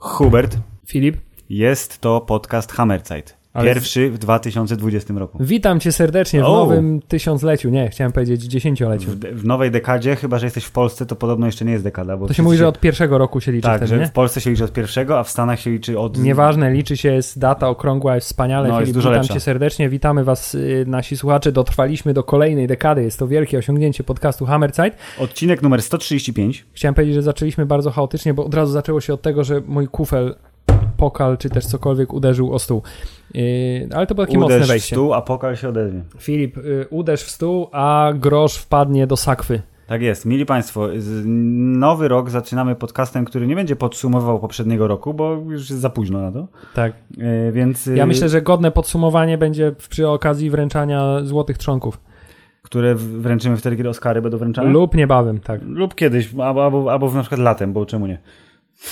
Hubert, Filip, jest to podcast Hammerzeit. Ale- Pierwszy w 2020 roku. witam cię serdecznie w O! nowym tysiącleciu. Nie, chciałem powiedzieć dziesięcioleciu. W, w nowej dekadzie, chyba że jesteś w Polsce, to podobno jeszcze nie jest dekada. Bo To się mówi, że od pierwszego roku się liczy Tak, wtedy, że nie? w Polsce się liczy od pierwszego, a w Stanach się liczy od... Nieważne, liczy się, jest data okrągła, jest wspaniale. No, jest Filip, dużo witam lepsza. cię serdecznie, witamy was, y, nasi słuchacze. Dotrwaliśmy do kolejnej dekady. Jest to wielkie osiągnięcie podcastu Hammerzeit. Odcinek numer 135. Chciałem powiedzieć, że zaczęliśmy bardzo chaotycznie, bo od razu zaczęło się od tego, że mój kufel, pokal czy też cokolwiek uderzył o stół. Yy, ale to było takie mocne Uderz w wejście. stół, a pokal się odezwie. Filip, y, uderz w stół, a grosz wpadnie do sakwy. Tak jest. Mili Państwo, nowy rok zaczynamy podcastem, który nie będzie podsumowywał poprzedniego roku, bo już jest za późno na to. Tak. E, więc... Ja e, myślę, że godne podsumowanie będzie przy okazji wręczania złotych trzonków. Które w- wręczymy wtedy, kiedy Oscary będą wręczane? Lub niebawem, tak. Lub kiedyś, albo, albo, albo na przykład latem, bo czemu nie?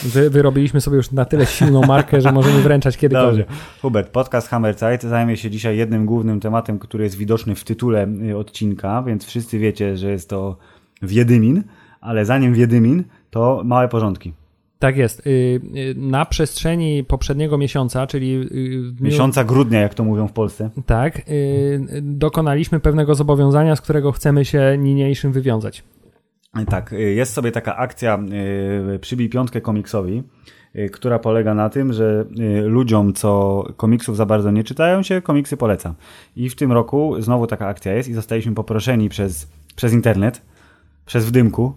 Wy, wyrobiliśmy sobie już na tyle silną markę, że możemy wręczać kiedykolwiek. Dobrze. Hubert, podcast Hammerzeit zajmie się dzisiaj jednym głównym tematem, który jest widoczny w tytule y, odcinka, więc wszyscy wiecie, że jest to Wiedymin, ale zanim Wiedymin, to małe porządki. Tak jest. Y, y, Na przestrzeni poprzedniego miesiąca, czyli Miesiąca grudnia, jak to mówią w Polsce. Tak, dokonaliśmy pewnego zobowiązania, z którego chcemy się niniejszym wywiązać. Tak, y, jest sobie taka akcja y, Przybij piątkę komiksowi, y, która polega na tym, że ludziom, co komiksów za bardzo nie czytają się, komiksy polecam. I w tym roku znowu taka akcja jest i zostaliśmy poproszeni przez, przez internet, przez Wdymku,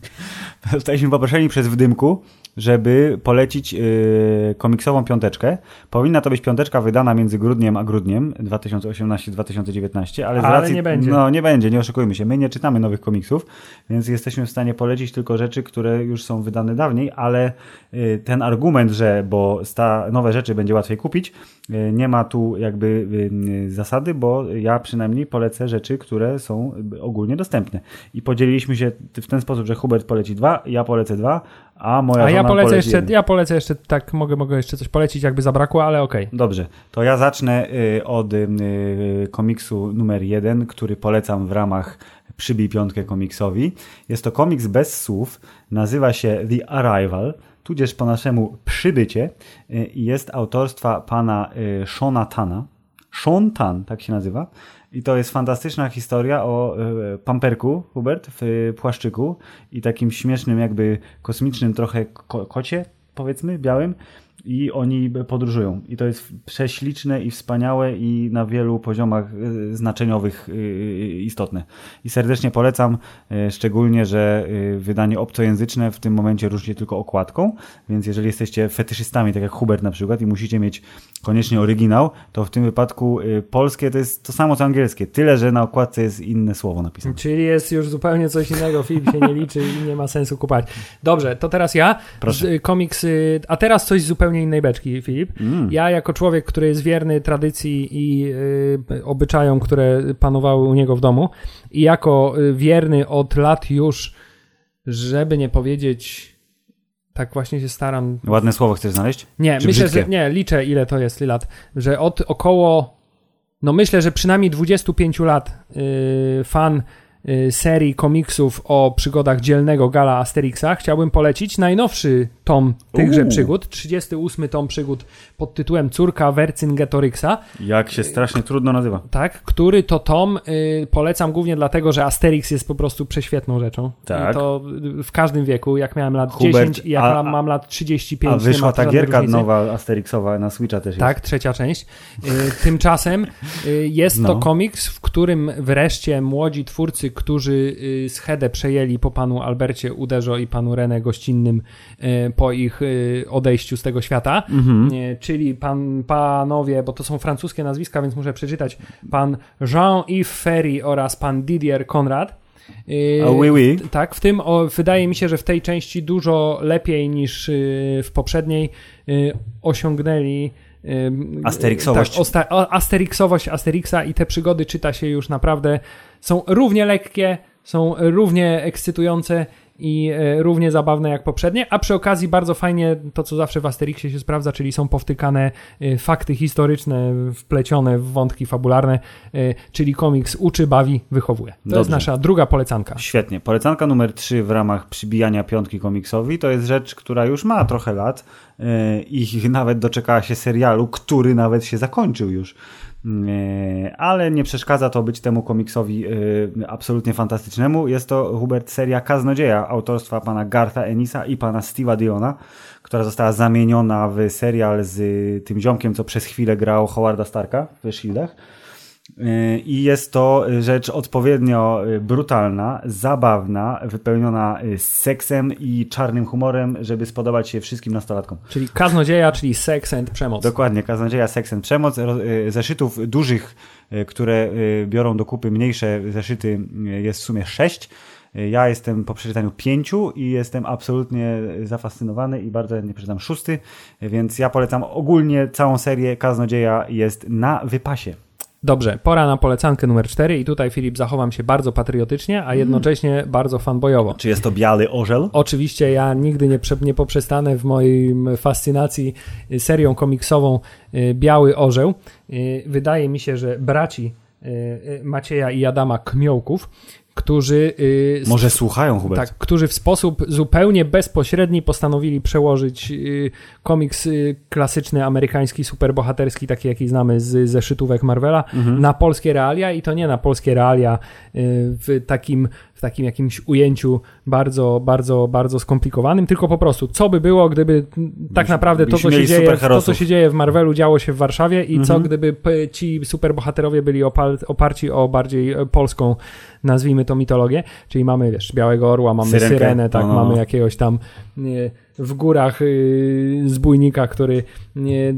zostaliśmy poproszeni przez Wdymku, żeby polecić y, komiksową piąteczkę. Powinna to być piąteczka wydana między grudniem a grudniem 2018-2019, ale z Ale racji... nie będzie. No nie będzie, nie oszukujmy się. My nie czytamy nowych komiksów, więc jesteśmy w stanie polecić tylko rzeczy, które już są wydane dawniej, ale y, ten argument, że bo sta, nowe rzeczy będzie łatwiej kupić, y, nie ma tu jakby y, y, zasady, bo ja przynajmniej polecę rzeczy, które są ogólnie dostępne. I podzieliliśmy się w ten sposób, że Hubert poleci dwa, ja polecę dwa, a moja A ja polecę jeszcze, jeden. ja polecę jeszcze, tak, mogę, mogę jeszcze coś polecić, jakby zabrakło, ale okej. Dobrze, to ja zacznę y, od y, komiksu numer jeden, który polecam w ramach Przybij Piątkę komiksowi. Jest to komiks bez słów, nazywa się The Arrival, tudzież po naszemu Przybycie y, jest autorstwa pana y, Shona Tana. Sean Tan, tak się nazywa. I to jest fantastyczna historia o y, pamperku, Hubert, w y, płaszczyku i takim śmiesznym, jakby kosmicznym trochę ko kocie, powiedzmy, białym. I oni podróżują. I to jest prześliczne i wspaniałe i na wielu poziomach y, znaczeniowych y, istotne. I serdecznie polecam, y, szczególnie, że y, wydanie obcojęzyczne w tym momencie różni tylko okładką, więc jeżeli jesteście fetyszystami, tak jak Hubert na przykład i musicie mieć koniecznie oryginał, to w tym wypadku y, polskie to jest to samo co angielskie, tyle, że na okładce jest inne słowo napisane. Czyli jest już zupełnie coś innego, film się nie liczy i nie ma sensu kupować. Dobrze, to teraz ja. Proszę. Y, komiks, y, a teraz coś z zupełnie innej beczki, Filip. Mm. Ja jako człowiek, który jest wierny tradycji i y, obyczajom, które panowały u niego w domu i jako y, wierny od lat już, żeby nie powiedzieć, tak właśnie się staram Ładne słowo chcesz znaleźć? nie, Czy myślę, brzydkie? że nie, liczę ile to jest lat, że od około, no myślę, że przynajmniej 25 lat yy, fan yy, serii komiksów o przygodach dzielnego gala Asterixa chciałbym polecić najnowszy tom tychże Uuu. przygód, 38 tom przygód pod tytułem Córka Vercingetorixa, Jak się strasznie trudno nazywa. tak, który to tom y, polecam głównie dlatego, że Asterix jest po prostu prześwietną rzeczą. Tak. I to y, w każdym wieku, jak miałem lat Hubert, 10 i jak a- mam, mam lat 35, A wyszła ta gierka nowa Asterixowa na Switcha też jest. Tak, trzecia część. Y, Tymczasem y, jest No. to komiks, w którym wreszcie młodzi twórcy, którzy y, schedę przejęli po panu Albercie Uderzo i panu René Gościnnym y, po ich y, odejściu z tego świata, Mhm. y, czyli pan, panowie, bo to są francuskie nazwiska, więc muszę przeczytać, pan Jean-Yves Ferry oraz pan Didier Conrad. Y, A oui, oui. Tak, w tym o, wydaje mi się, że w tej części dużo lepiej niż y, w poprzedniej y, osiągnęli Asterixowość. Tak, osta, Asterixowość Asterixa i te przygody czyta się już naprawdę, są równie lekkie, są równie ekscytujące i e, równie zabawne jak poprzednie, a przy okazji bardzo fajnie to, co zawsze w Asterixie się sprawdza, czyli są powtykane e, fakty historyczne wplecione w wątki fabularne, e, czyli komiks uczy, bawi, wychowuje. To Dobrze. jest nasza druga polecanka. Świetnie. Polecanka numer 3 w ramach przybijania piątki komiksowi to jest rzecz, która już ma trochę lat i nawet doczekała się serialu, który nawet się zakończył już. Yy, ale nie przeszkadza to być temu komiksowi yy, absolutnie fantastycznemu. Jest to Hubert seria Kaznodzieja autorstwa pana Gartha Enisa i pana Steve'a Diona, która została zamieniona w serial z tym ziomkiem, co przez chwilę grał Howarda Starka w Shieldach. I jest to rzecz odpowiednio brutalna, zabawna, wypełniona seksem i czarnym humorem, żeby spodobać się wszystkim nastolatkom. Czyli kaznodzieja, czyli seks and przemoc. Dokładnie, kaznodzieja, seks and przemoc. Zeszytów dużych, które biorą do kupy mniejsze zeszyty jest w sumie sześć. Ja jestem po przeczytaniu pięciu i jestem absolutnie zafascynowany i bardzo nie przeczytam szósty, więc ja polecam ogólnie całą serię Kaznodzieja jest na wypasie. Dobrze, pora na polecankę numer 4 i tutaj Filip zachowam się bardzo patriotycznie, a jednocześnie mm. bardzo fanboyowo. Czy jest to biały orzeł? Oczywiście ja nigdy nie, nie poprzestanę w mojej fascynacji serią komiksową Biały Orzeł. Wydaje mi się, że braci Macieja i Adama Kmiołków którzy. Yy, Może słuchają, Hubert. Tak, którzy w sposób zupełnie bezpośredni postanowili przełożyć yy, komiks yy, klasyczny, amerykański, superbohaterski, taki jaki znamy z zeszytówek Marvela, mhm. na polskie realia i to nie na polskie realia y, w takim w takim jakimś ujęciu bardzo, bardzo, bardzo skomplikowanym, tylko po prostu, co by było, gdyby tak naprawdę to, co się dzieje, to, co się dzieje w Marvelu, działo się w Warszawie i mhm. co gdyby ci superbohaterowie byli opar oparci o bardziej e, polską, nazwijmy to mitologię, czyli mamy, wiesz, Białego Orła, mamy Syrenkę, Syrenę, tak, no. no mamy no. jakiegoś tam nie, w górach y, zbójnika, który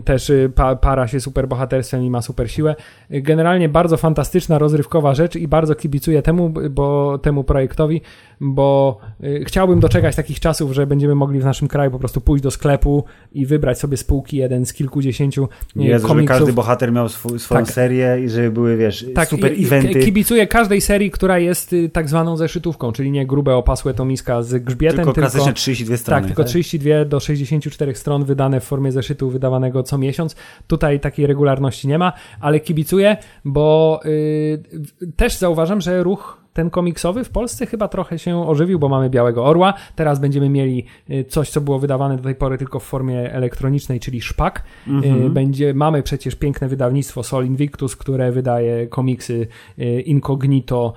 też y, para się superbohaterstwem i ma super siłę. Generalnie bardzo fantastyczna, rozrywkowa rzecz i bardzo kibicuję temu, bo temu projektowi, bo y, chciałbym doczekać takich czasów, że będziemy mogli w naszym kraju po prostu pójść do sklepu i wybrać sobie spółki jeden z kilkudziesięciu Jezu, komiksów. żeby każdy bohater miał swój, swoją tak. serię i żeby były, wiesz, tak, super eventy. Kibicuję każdej serii, która jest tak zwaną zeszytówką, czyli nie grube, opasłe tomiska z grzbietem, tylko, tylko klasyczne 32 strony. Tak, tylko 32 do 64 stron wydane w formie zeszytu wydawanego co miesiąc. Tutaj takiej regularności nie ma, ale kibicuję, bo yy, też zauważam, że ruch ten komiksowy w Polsce chyba trochę się ożywił, bo mamy Białego Orła. Teraz będziemy mieli y, coś, co było wydawane do tej pory tylko w formie elektronicznej, czyli szpak. Mm-hmm. Będzie, mamy przecież piękne wydawnictwo Sol Invictus, które wydaje komiksy y, Incognito,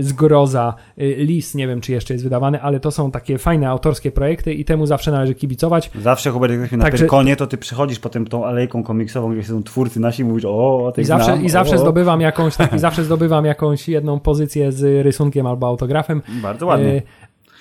Zgroza, Lis, nie wiem czy jeszcze jest wydawany, ale to są takie fajne autorskie projekty i temu zawsze należy kibicować. Zawsze, Hubert, jak na Także... Pyrkonie, to ty przychodzisz potem tą alejką komiksową, gdzie są twórcy nasi i mówisz, o, o I zawsze, znam, i zawsze o. zdobywam jakąś, tak, i zawsze zdobywam jakąś jedną pozycję z rysunkiem albo autografem. Bardzo ładnie.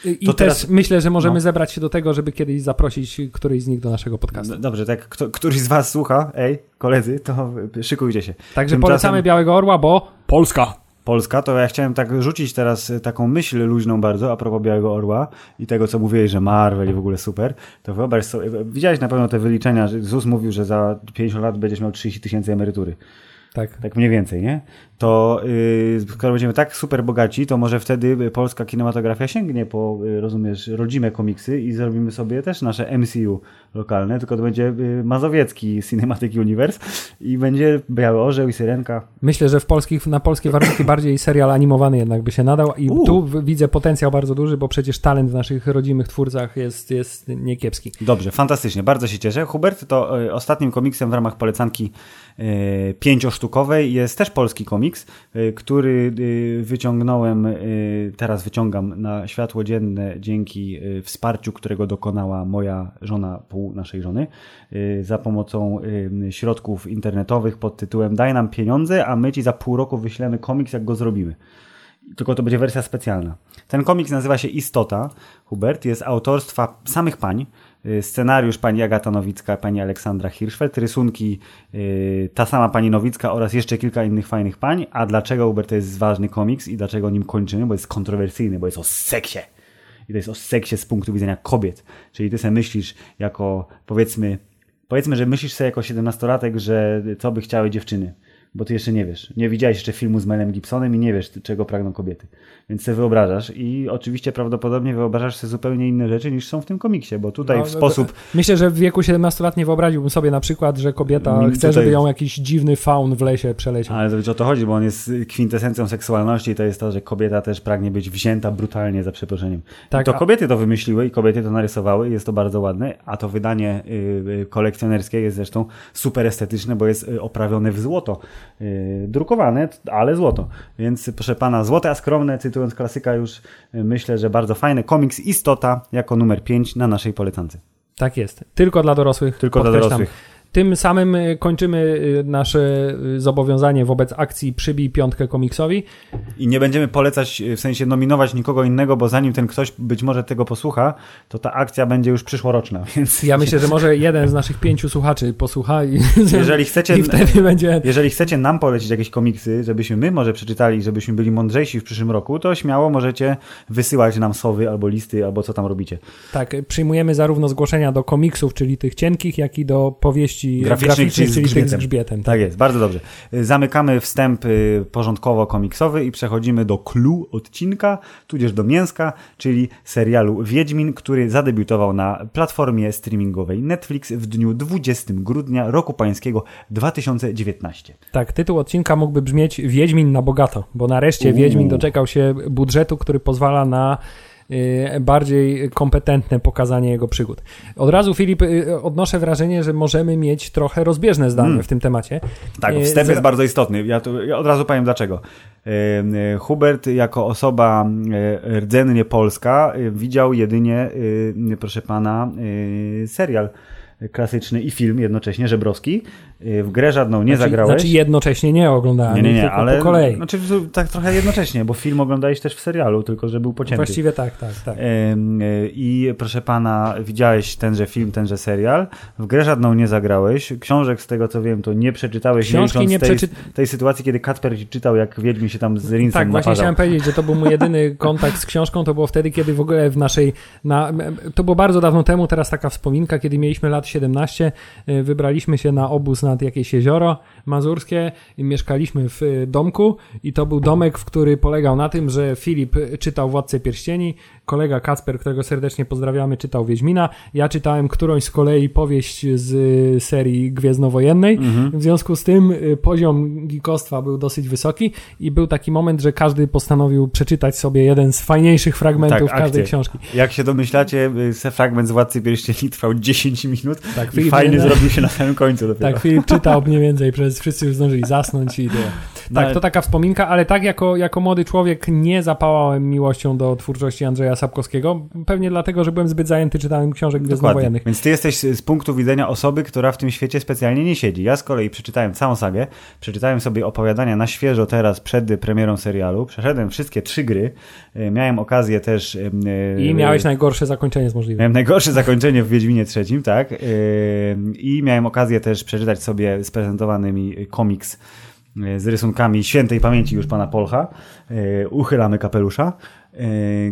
E, I to też teraz... myślę, że możemy no. zebrać się do tego, żeby kiedyś zaprosić któryś z nich do naszego podcastu. No, dobrze, tak kto, któryś z was słucha, ej, koledzy, to szykujcie się. Także Tymczasem... polecamy Białego Orła, bo Polska. Polska, to ja chciałem tak rzucić teraz taką myśl luźną bardzo a propos Białego Orła i tego, co mówiłeś, że Marvel i w ogóle super, to wyobraź sobie, widziałeś na pewno te wyliczenia, że ZUS mówił, że za 50 lat będziesz miał 30 tysięcy emerytury. Tak. Tak mniej więcej, nie? To yy, skoro będziemy tak super bogaci, to może wtedy polska kinematografia sięgnie po, yy, rozumiesz, rodzime komiksy i zrobimy sobie też nasze MCU lokalne, tylko to będzie yy, mazowiecki Cinematic Universe i będzie Biały Orzeł i Syrenka. Myślę, że w polskich, na polskie warunki bardziej serial animowany jednak by się nadał i U. tu widzę potencjał bardzo duży, bo przecież talent w naszych rodzimych twórcach jest, jest niekiepski. Dobrze, fantastycznie, bardzo się cieszę. Hubert, to y, ostatnim komiksem w ramach polecanki y, pięciosztukowej jest też polski komiks, komiks, y, który y, wyciągnąłem, y, teraz wyciągam na światło dzienne dzięki wsparciu, którego dokonała moja żona, pół naszej żony, za pomocą środków internetowych pod tytułem Daj nam pieniądze, a my ci za pół roku wyślemy komiks, jak go zrobimy tylko to będzie wersja specjalna. Ten komiks nazywa się Istota. Hubert jest autorstwa samych pań. Y, scenariusz pani Agata Nowicka, pani Aleksandra Hirschfeld, rysunki y, ta sama pani Nowicka oraz jeszcze kilka innych fajnych pań. A dlaczego Hubert to jest ważny komiks i dlaczego nim kończymy? Bo jest kontrowersyjny, bo jest o seksie. I to jest o seksie z punktu widzenia kobiet. Czyli ty sobie myślisz jako, powiedzmy, powiedzmy, że myślisz sobie jako siedemnastolatek, że co by chciały dziewczyny bo ty jeszcze nie wiesz. Nie widziałeś jeszcze filmu z Melem Gibsonem i nie wiesz, czego pragną kobiety. Więc sobie wyobrażasz i oczywiście prawdopodobnie wyobrażasz sobie zupełnie inne rzeczy niż są w tym komiksie, bo tutaj No, w no, sposób... Myślę, że w wieku 17 lat nie wyobraziłbym sobie na przykład, że kobieta chce, tutaj- żeby ją jakiś dziwny faun w lesie przeleciał. Ale to o to chodzi, bo on jest kwintesencją seksualności i to jest to, że kobieta też pragnie być wzięta brutalnie za przeproszeniem. Tak, I to kobiety to wymyśliły i kobiety to narysowały i jest to bardzo ładne, a to wydanie y, y, kolekcjonerskie jest zresztą super estetyczne, bo jest y, oprawione w złoto. Drukowane, ale złoto. Więc proszę pana, złote a skromne, cytując klasyka już, y, myślę, że bardzo fajne. Komiks Istota jako numer 5 na naszej polecance. Tak jest. Tylko dla dorosłych. Tylko dla dorosłych. Tym samym y, kończymy y, nasze y, zobowiązanie wobec akcji Przybij piątkę komiksowi. I nie będziemy polecać, w sensie nominować nikogo innego, bo zanim ten ktoś być może tego posłucha, to ta akcja będzie już przyszłoroczna, więc Ja myślę, że może jeden z naszych pięciu słuchaczy posłucha i, jeżeli chcecie, i wtedy będzie... jeżeli chcecie nam polecić jakieś komiksy, żebyśmy my może przeczytali, żebyśmy byli mądrzejsi w przyszłym roku, to śmiało możecie wysyłać nam sowy albo listy, albo co tam robicie. Tak, przyjmujemy zarówno zgłoszenia do komiksów, czyli tych cienkich, jak i do powieści Graficznych, graficznych, czyli z czyli tych z grzbietem. grzbietem. Tak jest, bardzo dobrze. Zamykamy wstęp y, porządkowo-komiksowy i przechodzimy do clue odcinka, tudzież do mięska, czyli serialu Wiedźmin, który zadebiutował na platformie streamingowej Netflix w dniu 20 grudnia roku pańskiego 2019. Tak, tytuł odcinka mógłby brzmieć Wiedźmin na bogato, bo nareszcie Uuu. Wiedźmin doczekał się budżetu, który pozwala na bardziej kompetentne pokazanie jego przygód. Od razu, Filip, y, odnoszę wrażenie, że możemy mieć trochę rozbieżne zdanie Mm. w tym temacie. Tak, Y, wstęp jest bardzo istotny. Ja, tu, ja od razu powiem dlaczego. Hubert jako osoba rdzennie polska widział jedynie, proszę pana, serial klasyczny i film jednocześnie, Żebrowski. E, W grę żadną nie znaczy, zagrałeś. Znaczy jednocześnie nie oglądałem, nie, nie, nie, tylko ale po kolei. Znaczy, tak trochę jednocześnie, bo film oglądałeś też w serialu, tylko że był pocięty. Właściwie tak, tak, tak. E, I proszę pana, widziałeś tenże film, tenże serial. W grę żadną nie zagrałeś. Książek, z tego co wiem, to nie przeczytałeś. Książki licząc nie tej, przeczy- tej sytuacji, kiedy Kacper ci czytał, jak Wiedźmin się tam z Rinsem Tak, właśnie chciałem powiedzieć, że to był mój jedyny kontakt z książką, to było wtedy, kiedy w ogóle w naszej, na, to było bardzo dawno temu, teraz taka wspominka, kiedy mieliśmy lat 17, y, wybraliśmy się na obóz nad jakieś jezioro mazurskie i mieszkaliśmy w y, domku i to był domek, w który polegał na tym, że Filip y, czytał Władcę Pierścieni, kolega Kacper, którego serdecznie pozdrawiamy, czytał Wiedźmina, ja czytałem którąś z kolei powieść z y, serii Gwiezdnowojennej, w związku z tym poziom geekostwa był dosyć wysoki i był taki moment, że każdy postanowił przeczytać sobie jeden z fajniejszych fragmentów Tak, każdej książki. Jak się domyślacie, fragment z Władcy Pierścieni trwał 10 minut Tak, i Filip fajny nie- zrobił się na samym końcu dopiero. Tak, Filip czytał mniej więcej, przez wszyscy już zdążyli zasnąć i tyle. No, Tak, ale- to taka wspominka, ale tak jako, jako młody człowiek nie zapałałem miłością do twórczości Andrzeja Sapkowskiego, pewnie dlatego, że byłem zbyt zajęty czytaniem książek gwiezdnowojennych. Więc ty jesteś z punktu widzenia osoby, która w tym świecie specjalnie nie siedzi. Ja z kolei przeczytałem całą sagę, przeczytałem sobie opowiadania na świeżo teraz przed premierą serialu, przeszedłem wszystkie trzy gry, e, miałem okazję też... e, I miałeś najgorsze zakończenie z możliwych. Miałem najgorsze zakończenie w Wiedźminie trzecim, tak. Yy, I miałem okazję też przeczytać sobie sprezentowany mi komiks yy, z rysunkami świętej pamięci już pana Polcha. Yy, Uchylamy kapelusza. Yy,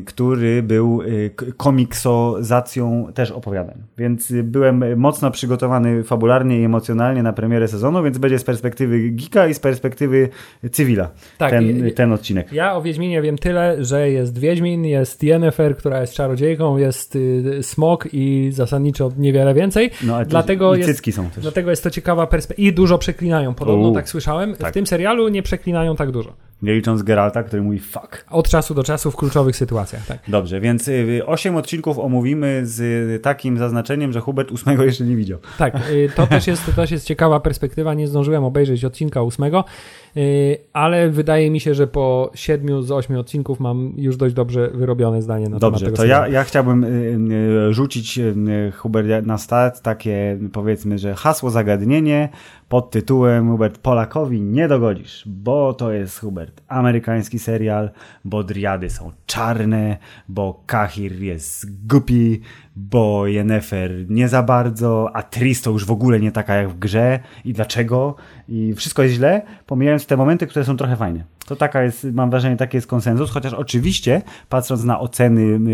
który był k- komiksozacją też opowiadań. Więc yy, byłem mocno przygotowany fabularnie i emocjonalnie na premierę sezonu, więc będzie z perspektywy geeka i z perspektywy cywila Tak, ten, ten odcinek. Ja o Wiedźminie wiem tyle, że jest Wiedźmin, jest Yennefer, która jest czarodziejką, jest y, Smok i zasadniczo niewiele więcej. No, ale Dlatego i jest- są też. Dlatego jest to ciekawa perspektywa. I dużo przeklinają, podobno U, tak słyszałem. tak. W tym serialu nie przeklinają tak dużo. Nie licząc Geralta, który mówi fuck. Od czasu do czasu w kluczowych sytuacjach, tak. Dobrze, więc y, osiem odcinków omówimy z y, takim zaznaczeniem, że Hubert ósmego jeszcze nie widział. Tak, y, to też jest, to też jest ciekawa perspektywa. Nie zdążyłem obejrzeć odcinka ósmego, y, ale wydaje mi się, że po siedmiu z ośmiu odcinków mam już dość dobrze wyrobione zdanie na Dobrze, temat to tego ja, serialu. ja chciałbym y, y, rzucić y, Hubert na start takie powiedzmy, że hasło zagadnienie pod tytułem Hubert Polakowi nie dogodzisz, bo to jest Hubert. Amerykański serial, bo driady są czarne, bo Kahir jest głupi, bo Yennefer nie za bardzo, a Tris to już w ogóle nie taka jak w grze i dlaczego i wszystko jest źle, pomijając te momenty, które są trochę fajne. To taka jest, mam wrażenie, taki jest konsensus, chociaż oczywiście, patrząc na oceny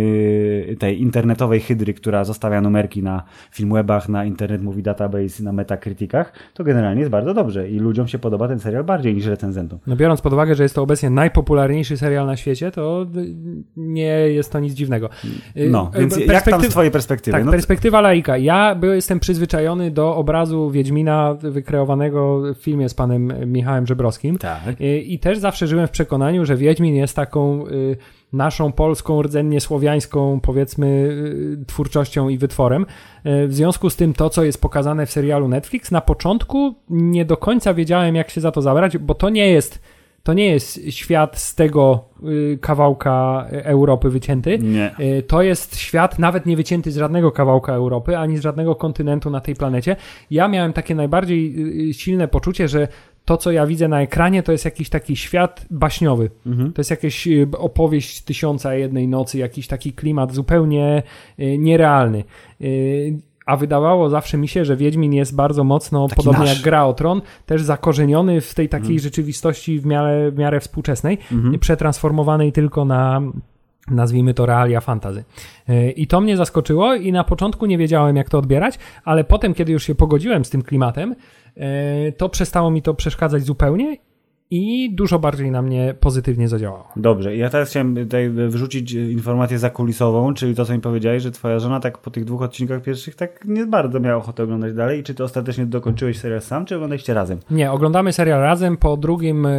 yy, tej internetowej hydry, która zostawia numerki na Filmwebach, na Internet Movie Database, na Metacriticach, to generalnie jest bardzo dobrze i ludziom się podoba ten serial bardziej niż recenzentom. No biorąc pod uwagę, że jest to obecnie najpopularniejszy serial na świecie, to nie jest to nic dziwnego. Yy, no, więc jak tam z twojej perspektywy? Tak, no, perspektywa laika. Ja jestem przyzwyczajony do obrazu Wiedźmina wykreowanego w filmie z panem Michałem Żebrowskim. Tak. I, I też zawsze żyłem w przekonaniu, że Wiedźmin jest taką y, naszą polską, rdzennie słowiańską, powiedzmy, y, twórczością i wytworem. Y, w związku z tym to, co jest pokazane w serialu Netflix, na początku nie do końca wiedziałem, jak się za to zabrać, bo to nie jest to nie jest świat z tego y, kawałka Europy wycięty. Nie. Y, to jest świat nawet nie wycięty z żadnego kawałka Europy, ani z żadnego kontynentu na tej planecie. Ja miałem takie najbardziej y, silne poczucie, że to, co ja widzę na ekranie, to jest jakiś taki świat baśniowy. Mhm. To jest jakaś opowieść tysiąca jednej nocy, jakiś taki klimat zupełnie nierealny a wydawało zawsze mi się, że Wiedźmin jest bardzo mocno, Taki podobnie nasz. jak Gra o Tron, też zakorzeniony w tej takiej mm. rzeczywistości w miarę, w miarę współczesnej, mm-hmm. przetransformowanej tylko na nazwijmy to realia fantazy. E, I to mnie zaskoczyło i na początku nie wiedziałem, jak to odbierać, ale potem, kiedy już się pogodziłem z tym klimatem, e, to przestało mi to przeszkadzać zupełnie i dużo bardziej na mnie pozytywnie zadziałało. Dobrze, ja teraz chciałem tutaj wrzucić informację zakulisową, czyli to, co mi powiedziałeś, że twoja żona tak po tych dwóch odcinkach pierwszych tak nie bardzo miała ochotę oglądać dalej. I czy ty ostatecznie dokończyłeś serial sam, czy oglądaliście razem? Nie, oglądamy serial razem. Po drugim, e,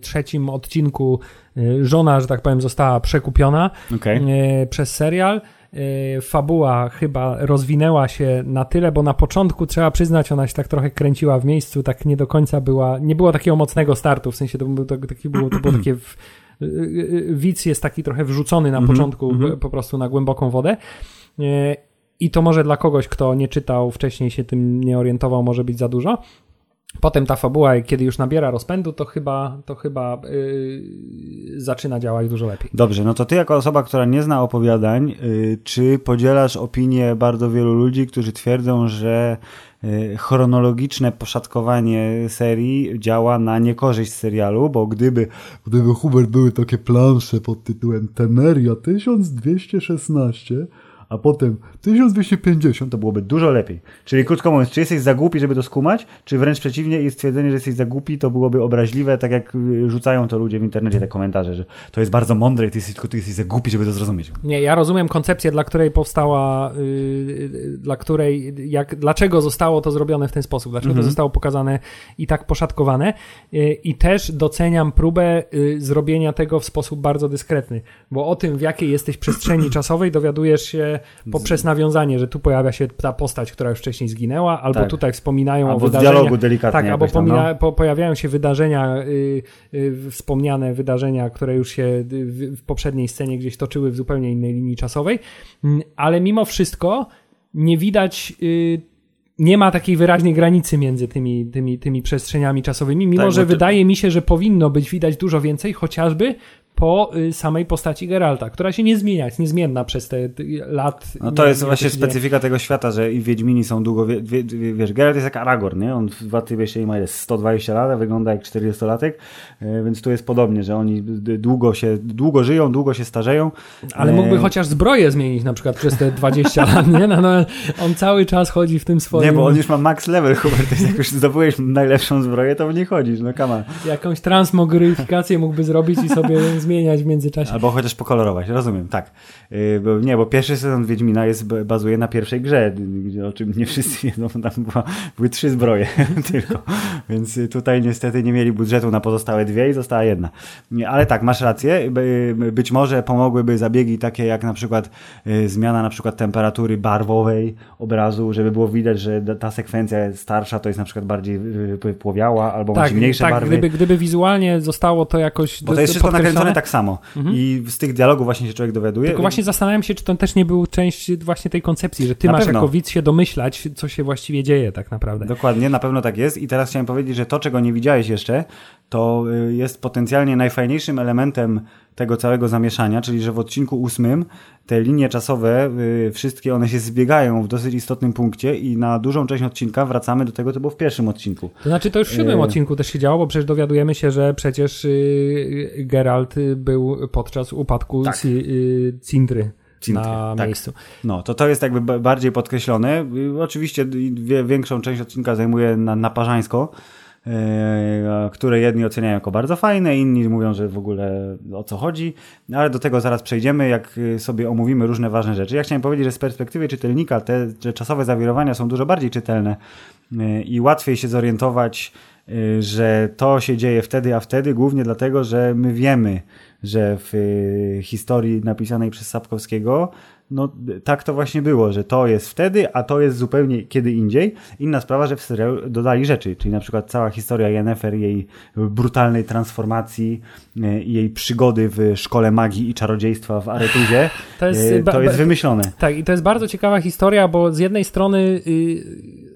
trzecim odcinku e, żona, że tak powiem, została przekupiona okay. E, przez serial. Y, fabuła chyba rozwinęła się na tyle, bo na początku trzeba przyznać, ona się tak trochę kręciła w miejscu, tak nie do końca była, nie było takiego mocnego startu, w sensie to, był, to, taki, było, to było takie w, y, y, widz jest taki trochę wrzucony na -hmm, początku -hmm. po prostu na głęboką wodę. I to może dla kogoś, kto nie czytał wcześniej, się tym nie orientował, może być za dużo. Potem ta fabuła, kiedy już nabiera rozpędu, to chyba, to chyba yy, zaczyna działać dużo lepiej. Dobrze, no to ty jako osoba, która nie zna opowiadań, yy, czy podzielasz opinię bardzo wielu ludzi, którzy twierdzą, że yy, chronologiczne poszatkowanie serii działa na niekorzyść serialu, bo gdyby, gdyby Hubert były takie plansze pod tytułem Temeria 1216, a potem 1250 to byłoby dużo lepiej. Czyli krótko mówiąc, czy jesteś za głupi, żeby to skumać, czy wręcz przeciwnie i stwierdzenie, że jesteś za głupi, to byłoby obraźliwe, tak jak y, rzucają to ludzie w internecie te komentarze, że to jest bardzo mądre i ty jesteś, tylko ty jesteś za głupi, żeby to zrozumieć. Nie, ja rozumiem koncepcję, dla której powstała, yy, dla której, jak, dlaczego zostało to zrobione w ten sposób, dlaczego mhm. to zostało pokazane i tak poszatkowane yy, i też doceniam próbę yy, zrobienia tego w sposób bardzo dyskretny, bo o tym, w jakiej jesteś przestrzeni czasowej dowiadujesz się poprzez nawiązanie, że tu pojawia się ta postać, która już wcześniej zginęła, albo tak. tutaj wspominają albo o wydarzeniach. dialogu delikatnie. Tak, albo tam, no. po, pojawiają się wydarzenia, y, y, wspomniane wydarzenia, które już się w, w poprzedniej scenie gdzieś toczyły w zupełnie innej linii czasowej, mm, ale mimo wszystko nie widać y, nie ma takiej wyraźnej granicy między tymi, tymi, tymi przestrzeniami czasowymi, mimo tak, że wydaje mi się, że powinno być widać dużo więcej, chociażby po y, samej postaci Geralta, która się nie zmienia, jest niezmienna przez te lat. No to jest właśnie specyfika tego świata, że i Wiedźmini są długo, wie, wie, wiesz, Geralt jest jak Aragorn, nie? On w Watybiesie ma jest 120 lat, a wygląda jak 40-latek, y, więc tu jest podobnie, że oni długo się, długo żyją, długo się starzeją. Ale mógłby e, chociaż zbroję zmienić na przykład przez te 20 lat, nie? No, no, on cały czas chodzi w tym swoim... Nie, bo on już ma max level, Hubert, jak już zdobyłeś najlepszą zbroję, to w nie chodzisz, no kama. Jakąś transmogryfikację mógłby zrobić i sobie zmieniać w międzyczasie. Albo chociaż pokolorować, rozumiem, tak. Yy, bo, nie, bo pierwszy sezon Wiedźmina jest, bazuje na pierwszej grze, o czym nie wszyscy wiedzą, tam była, były trzy zbroje tylko. Więc tutaj niestety nie mieli budżetu na pozostałe dwie i została jedna. Ale tak, masz rację. Być może pomogłyby zabiegi takie jak na przykład zmiana na przykład temperatury barwowej obrazu, żeby było widać, że ta sekwencja starsza to jest na przykład bardziej yy, płowiała albo tak, mniejsze tak, barwy. Gdyby, gdyby wizualnie zostało to jakoś Bo to jest wszystko nakręcone tak samo. Mhm. I z tych dialogów właśnie się człowiek dowiaduje. Tylko właśnie zastanawiam się, czy to też nie był część właśnie tej koncepcji, że ty na masz pewno. jako widz się domyślać, co się właściwie dzieje tak naprawdę. Dokładnie, na pewno tak jest. I teraz chciałem powiedzieć, że to, czego nie widziałeś jeszcze, to y, jest potencjalnie najfajniejszym elementem tego całego zamieszania, czyli że w odcinku ósmym te linie czasowe, y, wszystkie one się zbiegają w dosyć istotnym punkcie i na dużą część odcinka wracamy do tego, co było w pierwszym odcinku. To znaczy to już w siódmym E. odcinku też się działo, bo przecież dowiadujemy się, że przecież y, Geralt y, był podczas upadku Tak. Ci- y, Cintry na tak. miejscu. No, to to jest jakby ba- bardziej podkreślone. Y, Oczywiście większą część odcinka zajmuje na, naparzańsko, e, które jedni oceniają jako bardzo fajne, inni mówią, że w ogóle o co chodzi, ale do tego zaraz przejdziemy, jak y, sobie omówimy różne ważne rzeczy. Ja chciałem powiedzieć, że z perspektywy czytelnika te że czasowe zawirowania są dużo bardziej czytelne y, i łatwiej się zorientować, że to się dzieje wtedy, a wtedy, głównie dlatego, że my wiemy, że w historii napisanej przez Sapkowskiego no tak to właśnie było, że to jest wtedy, a to jest zupełnie kiedy indziej. Inna sprawa, że w serialu dodali rzeczy, czyli na przykład cała historia Yennefer, jej brutalnej transformacji, i jej przygody w szkole magii i czarodziejstwa w Aretuzie, To jest, ba- to jest wymyślone. Tak, i to jest bardzo ciekawa historia, bo z jednej strony y,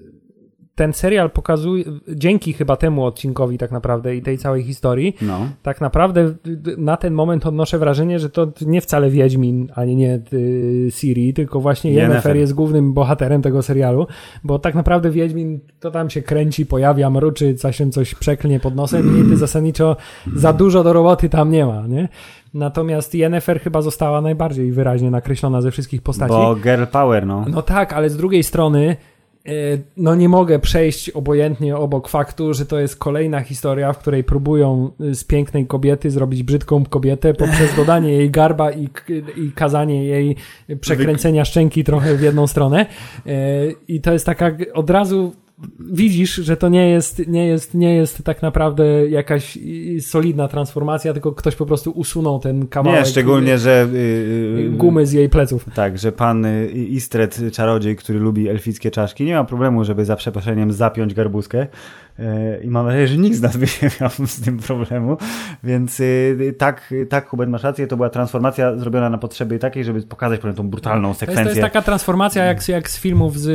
ten serial pokazuje, dzięki chyba temu odcinkowi tak naprawdę i tej całej historii, No. tak naprawdę na ten moment odnoszę wrażenie, że to nie wcale Wiedźmin, ani nie y, Siri, tylko właśnie Yennefer. Jest głównym bohaterem tego serialu, bo tak naprawdę Wiedźmin to tam się kręci, pojawia, mruczy, czasem coś przeklnie pod nosem i ty zasadniczo za dużo do roboty tam nie ma, nie? Natomiast Yennefer chyba została najbardziej wyraźnie nakreślona ze wszystkich postaci. Bo girl power, no. No tak, ale z drugiej strony no nie mogę przejść obojętnie obok faktu, że to jest kolejna historia, w której próbują y, z pięknej kobiety zrobić brzydką kobietę poprzez dodanie jej garba i, i kazanie jej przekręcenia szczęki trochę w jedną stronę. E, I to jest taka od razu widzisz, że to nie jest, nie jest, nie jest tak naprawdę jakaś solidna transformacja, tylko ktoś po prostu usunął ten kawałek Nie, szczególnie, że... y, y, y, gumy z jej pleców. Tak, że pan Istred, czarodziej, który lubi elfickie czaszki, nie ma problemu, żeby za przeproszeniem zapiąć garbuskę. I mam nadzieję, że nikt z nas by nie miał z tym problemu. Więc tak, tak, Hubert, masz rację, to była transformacja zrobiona na potrzeby takiej, żeby pokazać tą brutalną To jest, sekwencję. to jest taka transformacja jak, z- jak z filmów z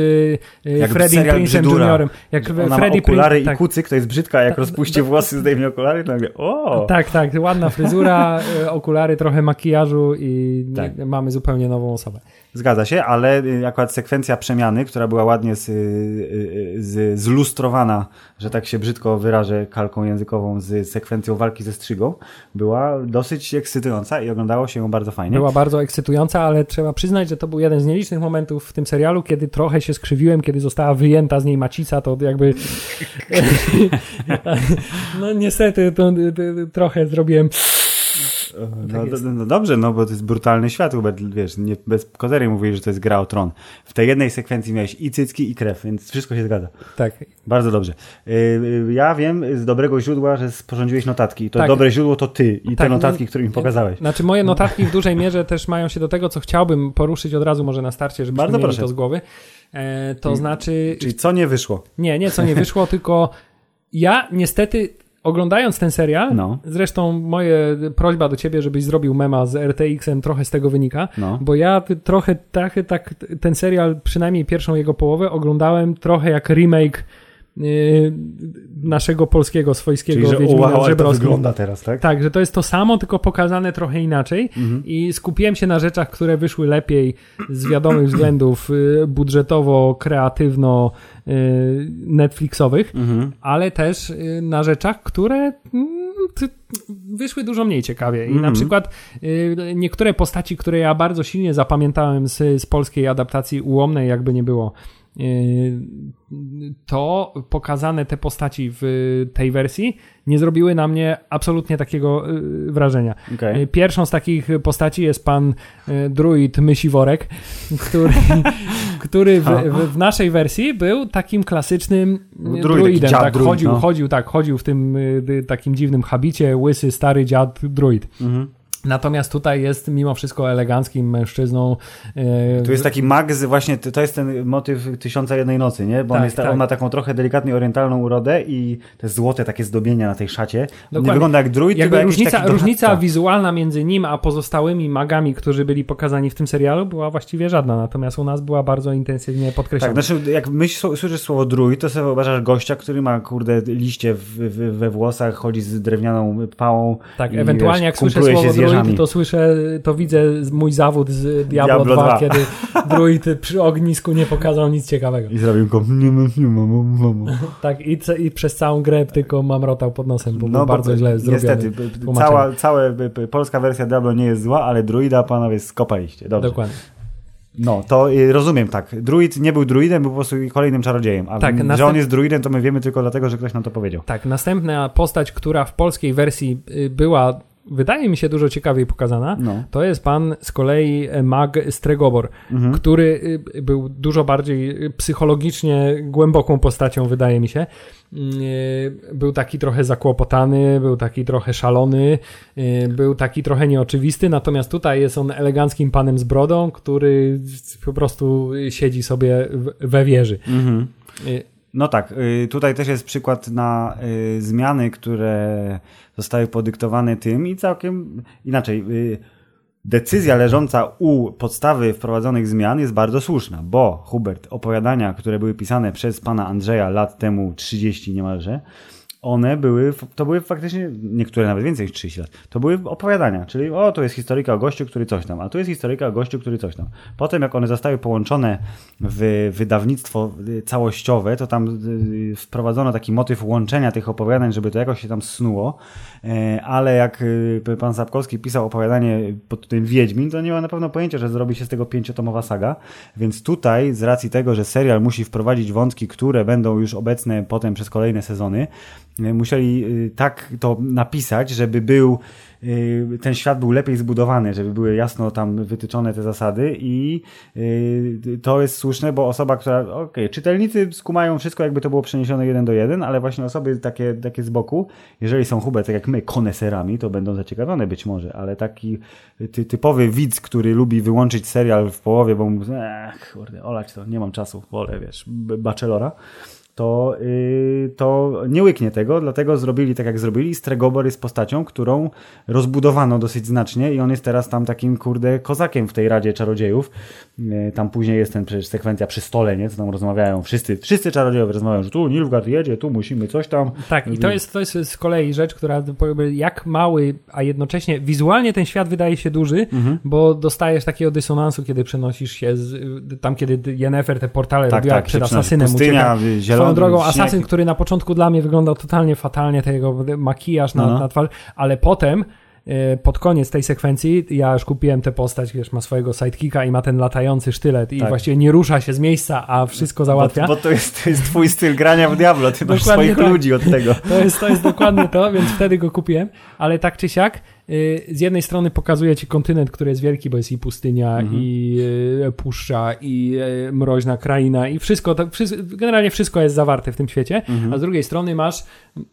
Freddie Prince'em. Juniorem. Jak Ona ma Freddie okulary Prince, i tak, kucyk, to jest brzydka, jak rozpuści włosy, zdejmie okulary, to nagle o! tak, tak, ładna fryzura, y, okulary, trochę makijażu i Tak. mamy zupełnie nową osobę. Zgadza się, ale y, akurat sekwencja przemiany, która była ładnie z, y, y, z, zlustrowana, że tak się brzydko wyrażę kalką językową, z sekwencją walki ze strzygą, była dosyć ekscytująca i oglądało się ją bardzo fajnie. Była bardzo ekscytująca, ale trzeba przyznać, że to był jeden z nielicznych momentów w tym serialu, kiedy trochę się skrzywiłem, kiedy została wyjęta z niej macica, to jakby no niestety to, to, trochę zrobiłem tak no, no dobrze, no bo to jest brutalny świat, Hubert, wiesz, nie, bez kozery mówili, że to jest gra o tron. W tej jednej sekwencji miałeś i cycki, i krew, więc wszystko się zgadza. tak, Bardzo dobrze. Y, y, Ja wiem z dobrego źródła, że sporządziłeś notatki. To Tak. dobre źródło to ty i te Tak, notatki, no- które mi pokazałeś. Znaczy moje notatki w dużej mierze też mają się do tego, co chciałbym poruszyć od razu może na starcie, żebyśmy Bardzo proszę. to z głowy. E, to znaczy, Czyli co nie wyszło? nie, nie, co nie wyszło, tylko ja niestety oglądając ten serial, No. zresztą moje prośba do ciebie, żebyś zrobił mema z RTX-em trochę z tego wynika, No. bo ja trochę tak, tak ten serial, przynajmniej pierwszą jego połowę oglądałem trochę jak remake naszego polskiego, swojskiego Czyli, że o, Wiedźmina wow, ale to wygląda teraz, tak? Tak, że to jest to samo, tylko pokazane trochę inaczej Mhm. i skupiłem się na rzeczach, które wyszły lepiej z wiadomych względów y, budżetowo, kreatywno, y, Netflixowych, Mhm. ale też y, na rzeczach, które mm, wyszły dużo mniej ciekawie. I na Mhm. przykład y, niektóre postaci, które ja bardzo silnie zapamiętałem z, z polskiej adaptacji ułomnej, jakby nie było, y, to pokazane te postaci w tej wersji nie zrobiły na mnie absolutnie takiego y, wrażenia. Okej. Y, Pierwszą z takich postaci jest pan druid Mysiworek, który, który w, w, w naszej wersji był takim klasycznym y, Druid, druidem. taki Tak, druid, chodził, no. chodził, tak, chodził w tym takim dziwnym habicie, łysy, stary dziad druid. Mhm. Natomiast tutaj jest mimo wszystko eleganckim mężczyzną. y, Tu jest taki mag, z- właśnie to jest ten motyw Tysiąca Jednej Nocy, nie? Bo on, Tak, jest ta, tak. on ma taką trochę delikatnie orientalną urodę i te złote takie zdobienia na tej szacie. On nie Dokładnie. wygląda jak druid, tylko Jakby jakiś różnica, różnica wizualna między nim a pozostałymi magami, którzy byli pokazani w tym serialu, była właściwie żadna. Natomiast u nas była bardzo intensywnie podkreślona. Tak, znaczy jak myśl, słyszysz słowo druid, to sobie wyobrażasz gościa, który ma kurde liście w, w, we włosach, chodzi z drewnianą pałą. Tak, ewentualnie wiesz, jak słyszę słowo z druid, to słyszę, to widzę mój zawód z Diablo, Diablo 2, 2. kiedy druid przy ognisku nie pokazał nic ciekawego. I zrobił go... Tak, i, i przez całą grę tylko mamrotał pod nosem, bo No, bo bardzo źle zrobiony. Niestety, cała, cała polska wersja Diablo nie jest zła, ale druida panowie skopaliście. Dobrze. Dokładnie. No, to y, rozumiem tak. Druid nie był druidem, był po prostu kolejnym czarodziejem. A Tak, że następ- on jest druidem, to my wiemy tylko dlatego, że ktoś nam to powiedział. Tak, następna postać, która w polskiej wersji y, była, wydaje mi się, dużo ciekawiej pokazana, No. to jest pan z kolei e, Mag Stregobor, Mhm. który y, był dużo bardziej y, psychologicznie głęboką postacią, wydaje mi się. Y, Był taki trochę zakłopotany, był taki trochę szalony, był taki trochę nieoczywisty, natomiast tutaj jest on eleganckim panem z brodą, który po prostu siedzi sobie we wieży. Mhm. No tak, y, tutaj też jest przykład na y, zmiany, które zostały podyktowane tym i całkiem inaczej. y, Decyzja leżąca u podstawy wprowadzonych zmian jest bardzo słuszna, bo Hubert, opowiadania, które były pisane przez pana Andrzeja lat temu 30 niemalże, one były, to były faktycznie, niektóre nawet więcej niż 30 lat, to były opowiadania, czyli o, tu jest historyka o gościu, który coś tam, a tu jest historyka o gościu, który coś tam. Potem jak one zostały połączone w wydawnictwo y, całościowe, to tam y, wprowadzono taki motyw łączenia tych opowiadań, żeby to jakoś się tam snuło, E, ale jak y, pan Sapkowski pisał opowiadanie pod tym Wiedźmin, to nie ma na pewno pojęcia, że zrobi się z tego pięciotomowa saga, więc tutaj z racji tego, że serial musi wprowadzić wątki, które będą już obecne potem przez kolejne sezony, y, musieli y, tak to napisać, żeby był y, ten świat był lepiej zbudowany, żeby były jasno tam wytyczone te zasady i y, to jest słuszne, bo osoba, która, okej, czytelnicy skumają wszystko, jakby to było przeniesione jeden do jeden, ale właśnie osoby takie, takie z boku, jeżeli są Hubert, tak jak my, koneserami, to będą zaciekawione być może, ale taki ty, typowy widz, który lubi wyłączyć serial w połowie, bo mu, ech, kurde, olać to, nie mam czasu, wolę, wiesz, Bachelora, to, yy, to nie łyknie tego, dlatego zrobili tak jak zrobili. Stregobor jest postacią, którą rozbudowano dosyć znacznie i on jest teraz tam takim, kurde, kozakiem w tej Radzie Czarodziejów. Yy, tam później jest ten przecież sekwencja przy stole, nie? Co tam rozmawiają wszyscy, wszyscy czarodziejowie rozmawiają, że tu Nilfgaard jedzie, tu musimy coś tam. Tak, i to jest, to jest z kolei rzecz, która jak mały, a jednocześnie wizualnie ten świat wydaje się duży, Mhm. bo dostajesz takiego dysonansu, kiedy przenosisz się z, tam, kiedy Yennefer te portale Tak, robiła tak, przed asasynem. Pustynia, ucieka. Swoją drogą, asasyn, który na początku dla mnie wyglądał totalnie fatalnie, tego makijaż na, No. na twarz, ale potem e, pod koniec tej sekwencji ja już kupiłem tę postać, wiesz, ma swojego sidekicka i ma ten latający sztylet i Tak. właściwie nie rusza się z miejsca, a wszystko załatwia. Bo, bo to, jest, to jest twój styl grania w Diablo, ty masz Dokładnie swoich tak. ludzi od tego. To jest, to jest dokładnie to, więc wtedy go kupiłem, ale tak czy siak, z jednej strony pokazuje ci kontynent, który jest wielki, bo jest i pustynia, Mhm. i y, puszcza, i y, mroźna kraina, i wszystko, wszystko, generalnie wszystko jest zawarte w tym świecie, Mhm. a z drugiej strony masz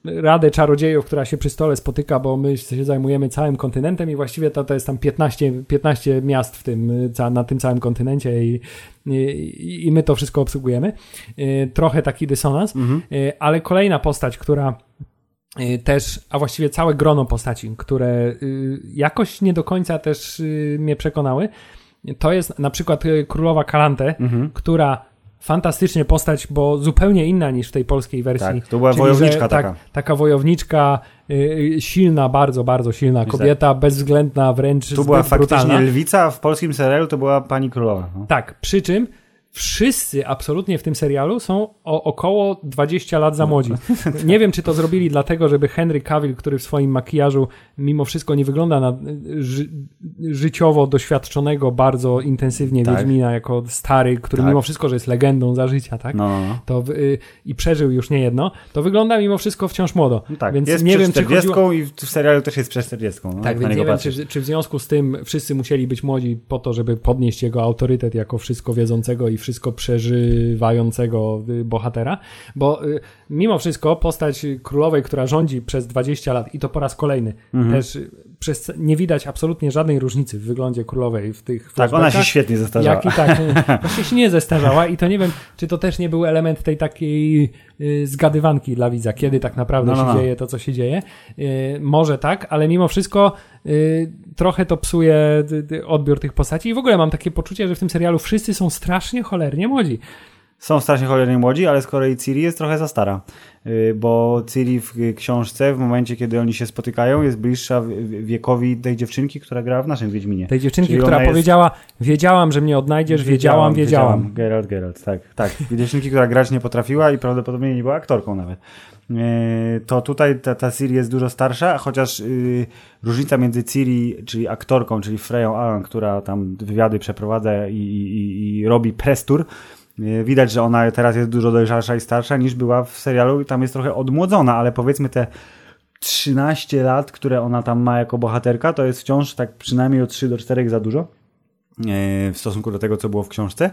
Radę Czarodziejów, która się przy stole spotyka, bo my się zajmujemy całym kontynentem i właściwie to, to jest tam 15, 15 miast w tym, y, na tym całym kontynencie i, i, i my to wszystko obsługujemy. Y, Trochę taki dysonans, Mhm. Y, ale kolejna postać, która y, też, a właściwie całe grono postaci, które y, jakoś nie do końca też y, mnie przekonały, to jest na przykład y, królowa Kalante, Mhm. która fantastycznie postać, bo zupełnie inna niż w tej polskiej wersji. Tak, to była Czyli, wojowniczka że, taka. Tak, taka wojowniczka, y, y, silna, bardzo, bardzo silna kobieta, bezwzględna, wręcz Tu była faktycznie brutalna. lwica, a w polskim serialu to była pani królowa. No. Tak, przy czym wszyscy absolutnie w tym serialu są o około 20 lat za młodzi. Nie wiem, czy to zrobili dlatego, żeby Henry Cavill, który w swoim makijażu mimo wszystko nie wygląda na ży życiowo doświadczonego bardzo intensywnie Tak. Wiedźmina jako stary, który Tak. mimo wszystko, że jest legendą za życia, tak? No, no, no. To y, i przeżył już nie jedno, to wygląda mimo wszystko wciąż młodo. No tak, Więc jest nie wiem, czy 40 chodziło... i w serialu też jest przed 40. No, Tak, więc nie wiem, czy, czy w związku z tym wszyscy musieli być młodzi po to, żeby podnieść jego autorytet jako wszystko wiedzącego i wszystko przeżywającego y, bohatera, bo y, mimo wszystko postać królowej, która rządzi przez 20 lat i to po raz kolejny, Mhm. też przez, nie widać absolutnie żadnej różnicy w wyglądzie królowej w tych Tak, ona się świetnie zestarzała. Jak i tak, właśnie się nie zestarzała i to nie wiem, czy to też nie był element tej takiej y, zgadywanki dla widza, kiedy tak naprawdę No, no, się no. dzieje to, co się dzieje. Może tak, ale mimo wszystko trochę to psuje y, y, odbiór tych postaci i w ogóle mam takie poczucie, że w tym serialu wszyscy są strasznie cholernie młodzi. Są strasznie cholernie młodzi, ale z kolei Ciri jest trochę za stara. Y, bo Ciri w książce, w momencie kiedy oni się spotykają, jest bliższa wiekowi tej dziewczynki, która grała w naszym Wiedźminie. Tej dziewczynki, Czyli która powiedziała, wiedziałam, że mnie odnajdziesz, wiedziałam, wiedziałam. wiedziałam. Geralt, Geralt, tak. tak. dziewczynki, która grać nie potrafiła i prawdopodobnie nie była aktorką nawet. Y, to tutaj ta, ta Ciri jest dużo starsza, chociaż yy, różnica między Ciri, czyli aktorką, czyli Freją Allen, która tam wywiady przeprowadza i, i, i robi prestur, widać, że ona teraz jest dużo dojrzalsza i starsza niż była w serialu i tam jest trochę odmłodzona, ale powiedzmy te 13 lat, które ona tam ma jako bohaterka, to jest wciąż tak przynajmniej od 3 do 4 za dużo. E, w stosunku do tego, co było w książce.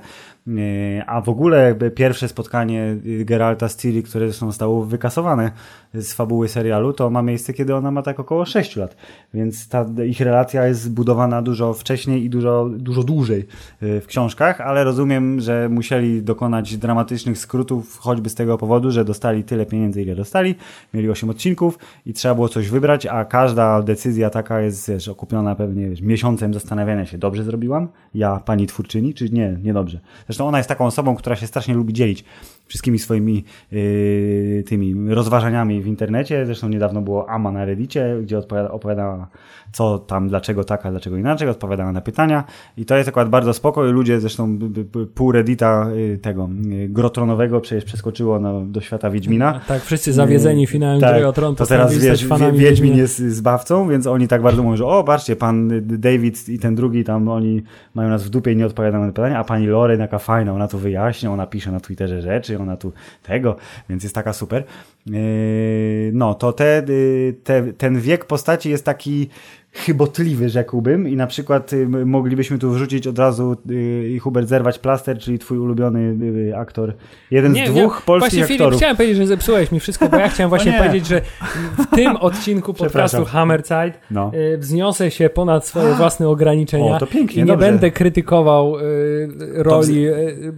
E, a w ogóle jakby pierwsze spotkanie Geralta z Ciri, które zresztą zostało wykasowane z fabuły serialu, to ma miejsce, kiedy ona ma tak około 6 lat. Więc ta ich relacja jest zbudowana dużo wcześniej i dużo, dużo dłużej e, w książkach, ale rozumiem, że musieli dokonać dramatycznych skrótów, choćby z tego powodu, że dostali tyle pieniędzy, ile dostali, mieli 8 odcinków i trzeba było coś wybrać, a każda decyzja taka jest wiesz, okupiona pewnie wiesz, miesiącem zastanawiania się, dobrze zrobiłam? Ja, pani twórczyni, czy nie, niedobrze. Zresztą ona jest taką osobą, która się strasznie lubi dzielić wszystkimi swoimi yy, tymi rozważaniami w internecie. Zresztą niedawno było Ama na Reddicie, gdzie odpowiada, opowiadała co tam, dlaczego tak, a dlaczego inaczej, odpowiadała na pytania i to jest akurat bardzo spoko ludzie zresztą pół Reddita yy, tego yy, grotronowego przecież przeskoczyło no, do świata Wiedźmina. Tak, wszyscy zawiedzeni yy, finałem tak, gry o Tron to teraz wiesz, Wiedźmin jest zbawcą, więc oni tak bardzo mówią, że o, patrzcie, pan David i ten drugi tam, oni mają nas w dupie i nie odpowiadają na pytania, a pani Lore taka fajna, ona to wyjaśnia, ona pisze na Twitterze rzeczy, ona tu tego, więc jest taka super. Yy, no, to te, y, te, ten wiek postaci jest taki chybotliwy, rzekłbym. I na przykład y, moglibyśmy tu wrzucić od razu y, i Hubert zerwać plaster, czyli twój ulubiony y, aktor. Jeden nie, z dwóch nie, polskich właśnie, aktorów. Filip, chciałem powiedzieć, że zepsułeś mi wszystko, bo ja chciałem właśnie powiedzieć, że w tym odcinku podcastu Hammerside no. wzniosę się ponad swoje własne ograniczenia. O, to pięknie, I nie dobrze. będę krytykował roli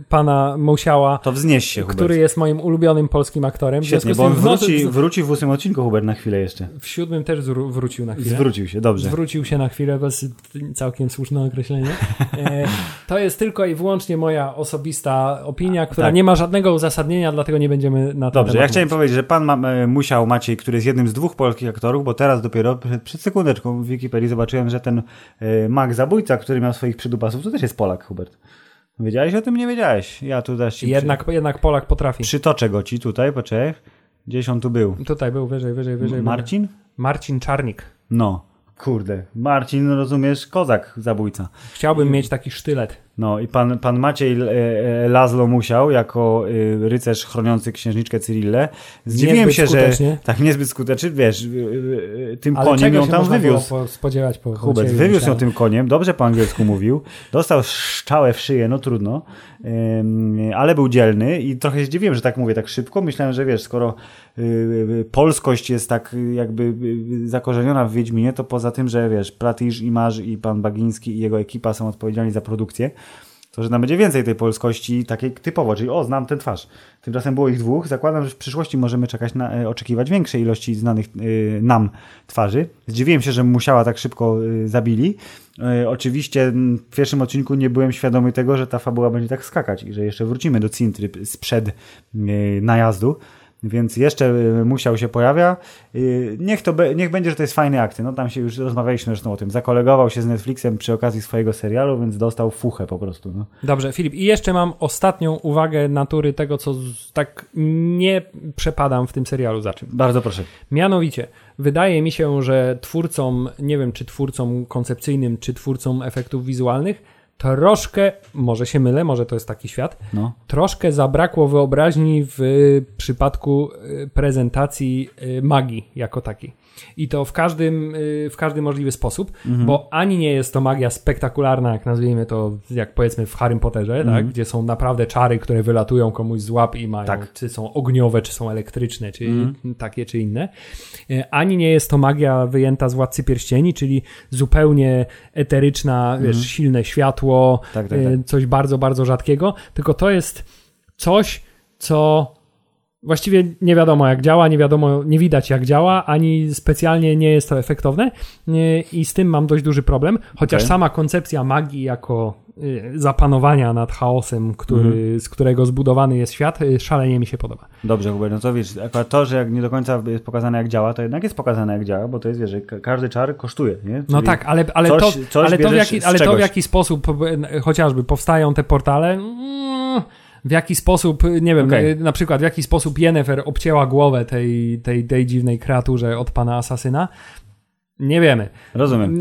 pana Musiała. To wznieś się, Hubert. Który jest moim ulubionym polskim aktorem. Świetnie, bo on wróci, wróci w ósmym odcinku, Hubert, na chwilę jeszcze. W siódmym też wrócił na chwilę. Zwrócił się, dobrze zwrócił się na chwilę, bez całkiem słuszne określenie. E, to jest tylko i wyłącznie moja osobista opinia, która tak. nie ma żadnego uzasadnienia, dlatego nie będziemy na to Dobrze, ja chciałem powiedzieć, że pan ma, e, musiał, Maciej, który jest jednym z dwóch polskich aktorów, bo teraz dopiero przed, przed sekundeczką w Wikipedii zobaczyłem, że ten e, Mac Zabójca, który miał swoich przydupasów, to też jest Polak, Hubert. Wiedziałeś o tym? Nie wiedziałeś. Ja tu też jednak, przy... jednak Polak potrafi. Przytoczę go ci tutaj, poczekaj. Gdzieś on tu był? Tutaj był, wyżej, wyżej, wyżej. Marcin? Marcin Czarnik. No. Kurde, Marcin, rozumiesz, kozak zabójca. Chciałbym mieć taki sztylet. No i pan, pan Maciej e, e, Lazlo musiał, jako e, rycerz chroniący księżniczkę Cyrillę. Zdziwiłem się, skutecznie. że tak niezbyt skutecznie, wiesz, tym Ale koniem ją tam wywiózł. Po, spodziewać po Hubert, wywiózł ją tym koniem, dobrze po angielsku mówił, dostał szczałę w szyję, no trudno, ale był dzielny i trochę się zdziwiłem, że tak mówię tak szybko. Myślałem, że wiesz, skoro polskość jest tak jakby zakorzeniona w Wiedźminie, to poza tym, że wiesz, Platysz, Imarz i pan Bagiński i jego ekipa są odpowiedzialni za produkcję, to że nam będzie więcej tej polskości takiej typowo, czyli o, znam tę twarz. Tymczasem było ich dwóch. Zakładam, że w przyszłości możemy czekać na, e, oczekiwać większej ilości znanych y, nam twarzy. Zdziwiłem się, że musiała tak szybko y, zabili. Oczywiście w pierwszym odcinku nie byłem świadomy tego, że ta fabuła będzie tak skakać i że jeszcze wrócimy do Cintry sprzed najazdu więc jeszcze y, musiał się pojawia. Y, niech, to be, niech będzie, że to jest fajny akty. No tam się już rozmawialiśmy zresztą o tym. Zakolegował się z Netflixem przy okazji swojego serialu, więc dostał fuchę po prostu. No. Dobrze, Filip. I jeszcze mam ostatnią uwagę natury tego, co tak nie przepadam w tym serialu za czym. Bardzo proszę. Mianowicie, wydaje mi się, że twórcom, nie wiem czy twórcom koncepcyjnym, czy twórcom efektów wizualnych, troszkę, może się mylę, może to jest taki świat, no. troszkę zabrakło wyobraźni w przypadku y, prezentacji y, magii jako takiej. I to w każdym, y, w każdy możliwy sposób, mhm. bo ani nie jest to magia spektakularna, jak nazwijmy to, jak powiedzmy w Harry Potterze, tak? mhm. tak? gdzie są naprawdę czary, które wylatują komuś z łap i mają, tak. czy są ogniowe, czy są elektryczne, czy mhm. takie, czy inne. Y, ani nie jest to magia wyjęta z Władcy Pierścieni, czyli zupełnie eteryczna, wiesz, mhm. silne światło, tak, tak, y, tak, coś bardzo, bardzo rzadkiego, tylko to jest coś, co właściwie nie wiadomo jak działa, nie wiadomo, nie widać jak działa, ani specjalnie nie jest to efektowne i z tym mam dość duży problem, chociaż Okej. sama koncepcja magii jako y, zapanowania nad chaosem, który, z którego zbudowany jest świat, y, szalenie mi się podoba. Dobrze, Hubert, no to wiesz, akurat to, że jak nie do końca jest pokazane jak działa, to jednak jest pokazane jak działa, bo to jest, wiesz, że ka- każdy czar kosztuje, nie? No tak, ale, ale, coś- to, coś ale, to, w jaki, ale to w jaki sposób y, chociażby powstają te portale, mm, w jaki sposób, nie wiem, Okej. y, na przykład w jaki sposób Yennefer obcięła głowę tej, tej, tej dziwnej kreaturze od pana asasyna, nie wiemy. Rozumiem.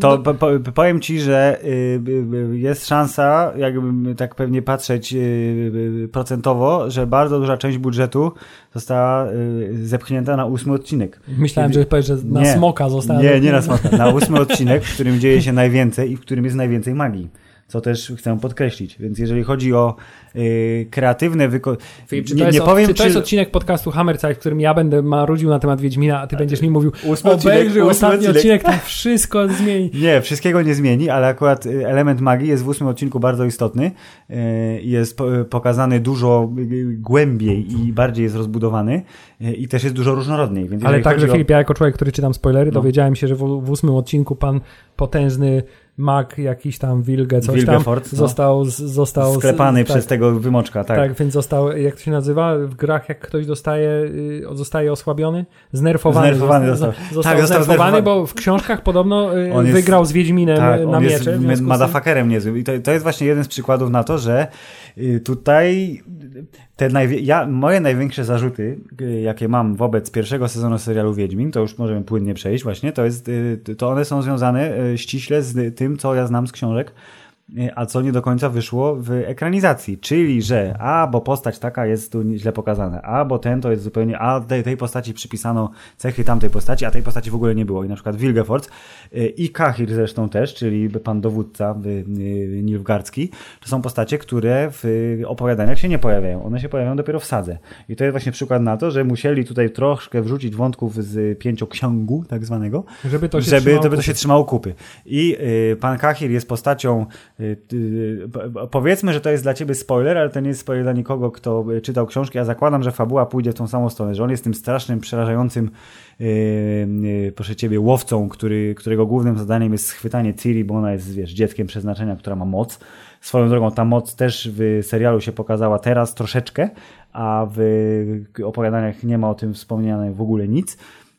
To no, po, po, powiem ci, że y, y, y, jest szansa, jakbym tak pewnie patrzeć y, y, procentowo, że bardzo duża część budżetu została y, zepchnięta na ósmy odcinek. myślałem, że powiesz, że na Nie. smoka została. Nie, nie na smoka. Na ósmy odcinek, w którym dzieje się najwięcej i w którym jest najwięcej magii. Co też chcę podkreślić. Więc jeżeli chodzi o y, kreatywne wyko... Filip, czy nie, nie od- powiem, czy to jest odcinek podcastu Hammerside, w którym ja będę marudził na temat Wiedźmina, a ty będziesz mi mówił, obejrzyj ostatni odcinek. tam wszystko zmieni. Nie, wszystkiego nie zmieni, ale akurat y, element magii jest w ósmym odcinku bardzo istotny. y, Jest po- pokazany dużo y, głębiej i bardziej jest rozbudowany y, i też jest dużo różnorodniej. Ale także o- Filip, ja jako człowiek, który czytam spoilery, No. dowiedziałem się, że w, w ósmym odcinku pan potężny mag, jakiś tam Wilge, coś Wilgefort, tam, no. został, z- został sklepany z, przez tak, tego wymoczka, tak. tak. więc został, jak to się nazywa, w grach jak ktoś dostaje, y, zostaje osłabiony? Znerfowany. Znerfowany został. został. Tak, został znerfowany, bo w książkach podobno y, On jest- wygrał z Wiedźminem Tak, na on miecze. jest madafakerem niezłym. I to, to jest właśnie jeden z przykładów na to, że tutaj te najwie- ja, moje największe zarzuty, y, jakie mam wobec pierwszego sezonu serialu Wiedźmin, to już możemy płynnie przejść właśnie, to jest, y, to one są związane y, ściśle z tym, co ja znam z książek, y, a co nie do końca wyszło w ekranizacji. Czyli, że a, bo postać taka jest tu źle pokazana, a, bo ten to jest zupełnie, a tej, tej postaci przypisano cechy tamtej postaci, a tej postaci w ogóle nie było. I na przykład Wilgefort y, i Kahir zresztą też, czyli pan dowódca y, y, Nilfgaardzki, to są postacie, które w opowiadaniach się nie pojawiają. One się pojawiają dopiero w sadze. I to jest właśnie przykład na to, że musieli tutaj troszkę wrzucić wątków z pięcioksiągu tak zwanego, Żeby to się żeby, trzymało żeby to się trzymało kupy. I pan Kahir jest postacią, po- powiedzmy, że to jest dla ciebie spoiler, ale to nie jest spoiler dla nikogo, kto y, czytał książki. Ja zakładam, że fabuła pójdzie w tą samą stronę, że on jest tym strasznym, przerażającym, y, y, proszę ciebie, łowcą, który, którego głównym zadaniem jest schwytanie Ciri, bo ona jest, wiesz, dzieckiem przeznaczenia, która ma moc. Swoją drogą ta moc też w serialu się pokazała teraz troszeczkę, a w opowiadaniach nie ma o tym wspomniane w ogóle nic.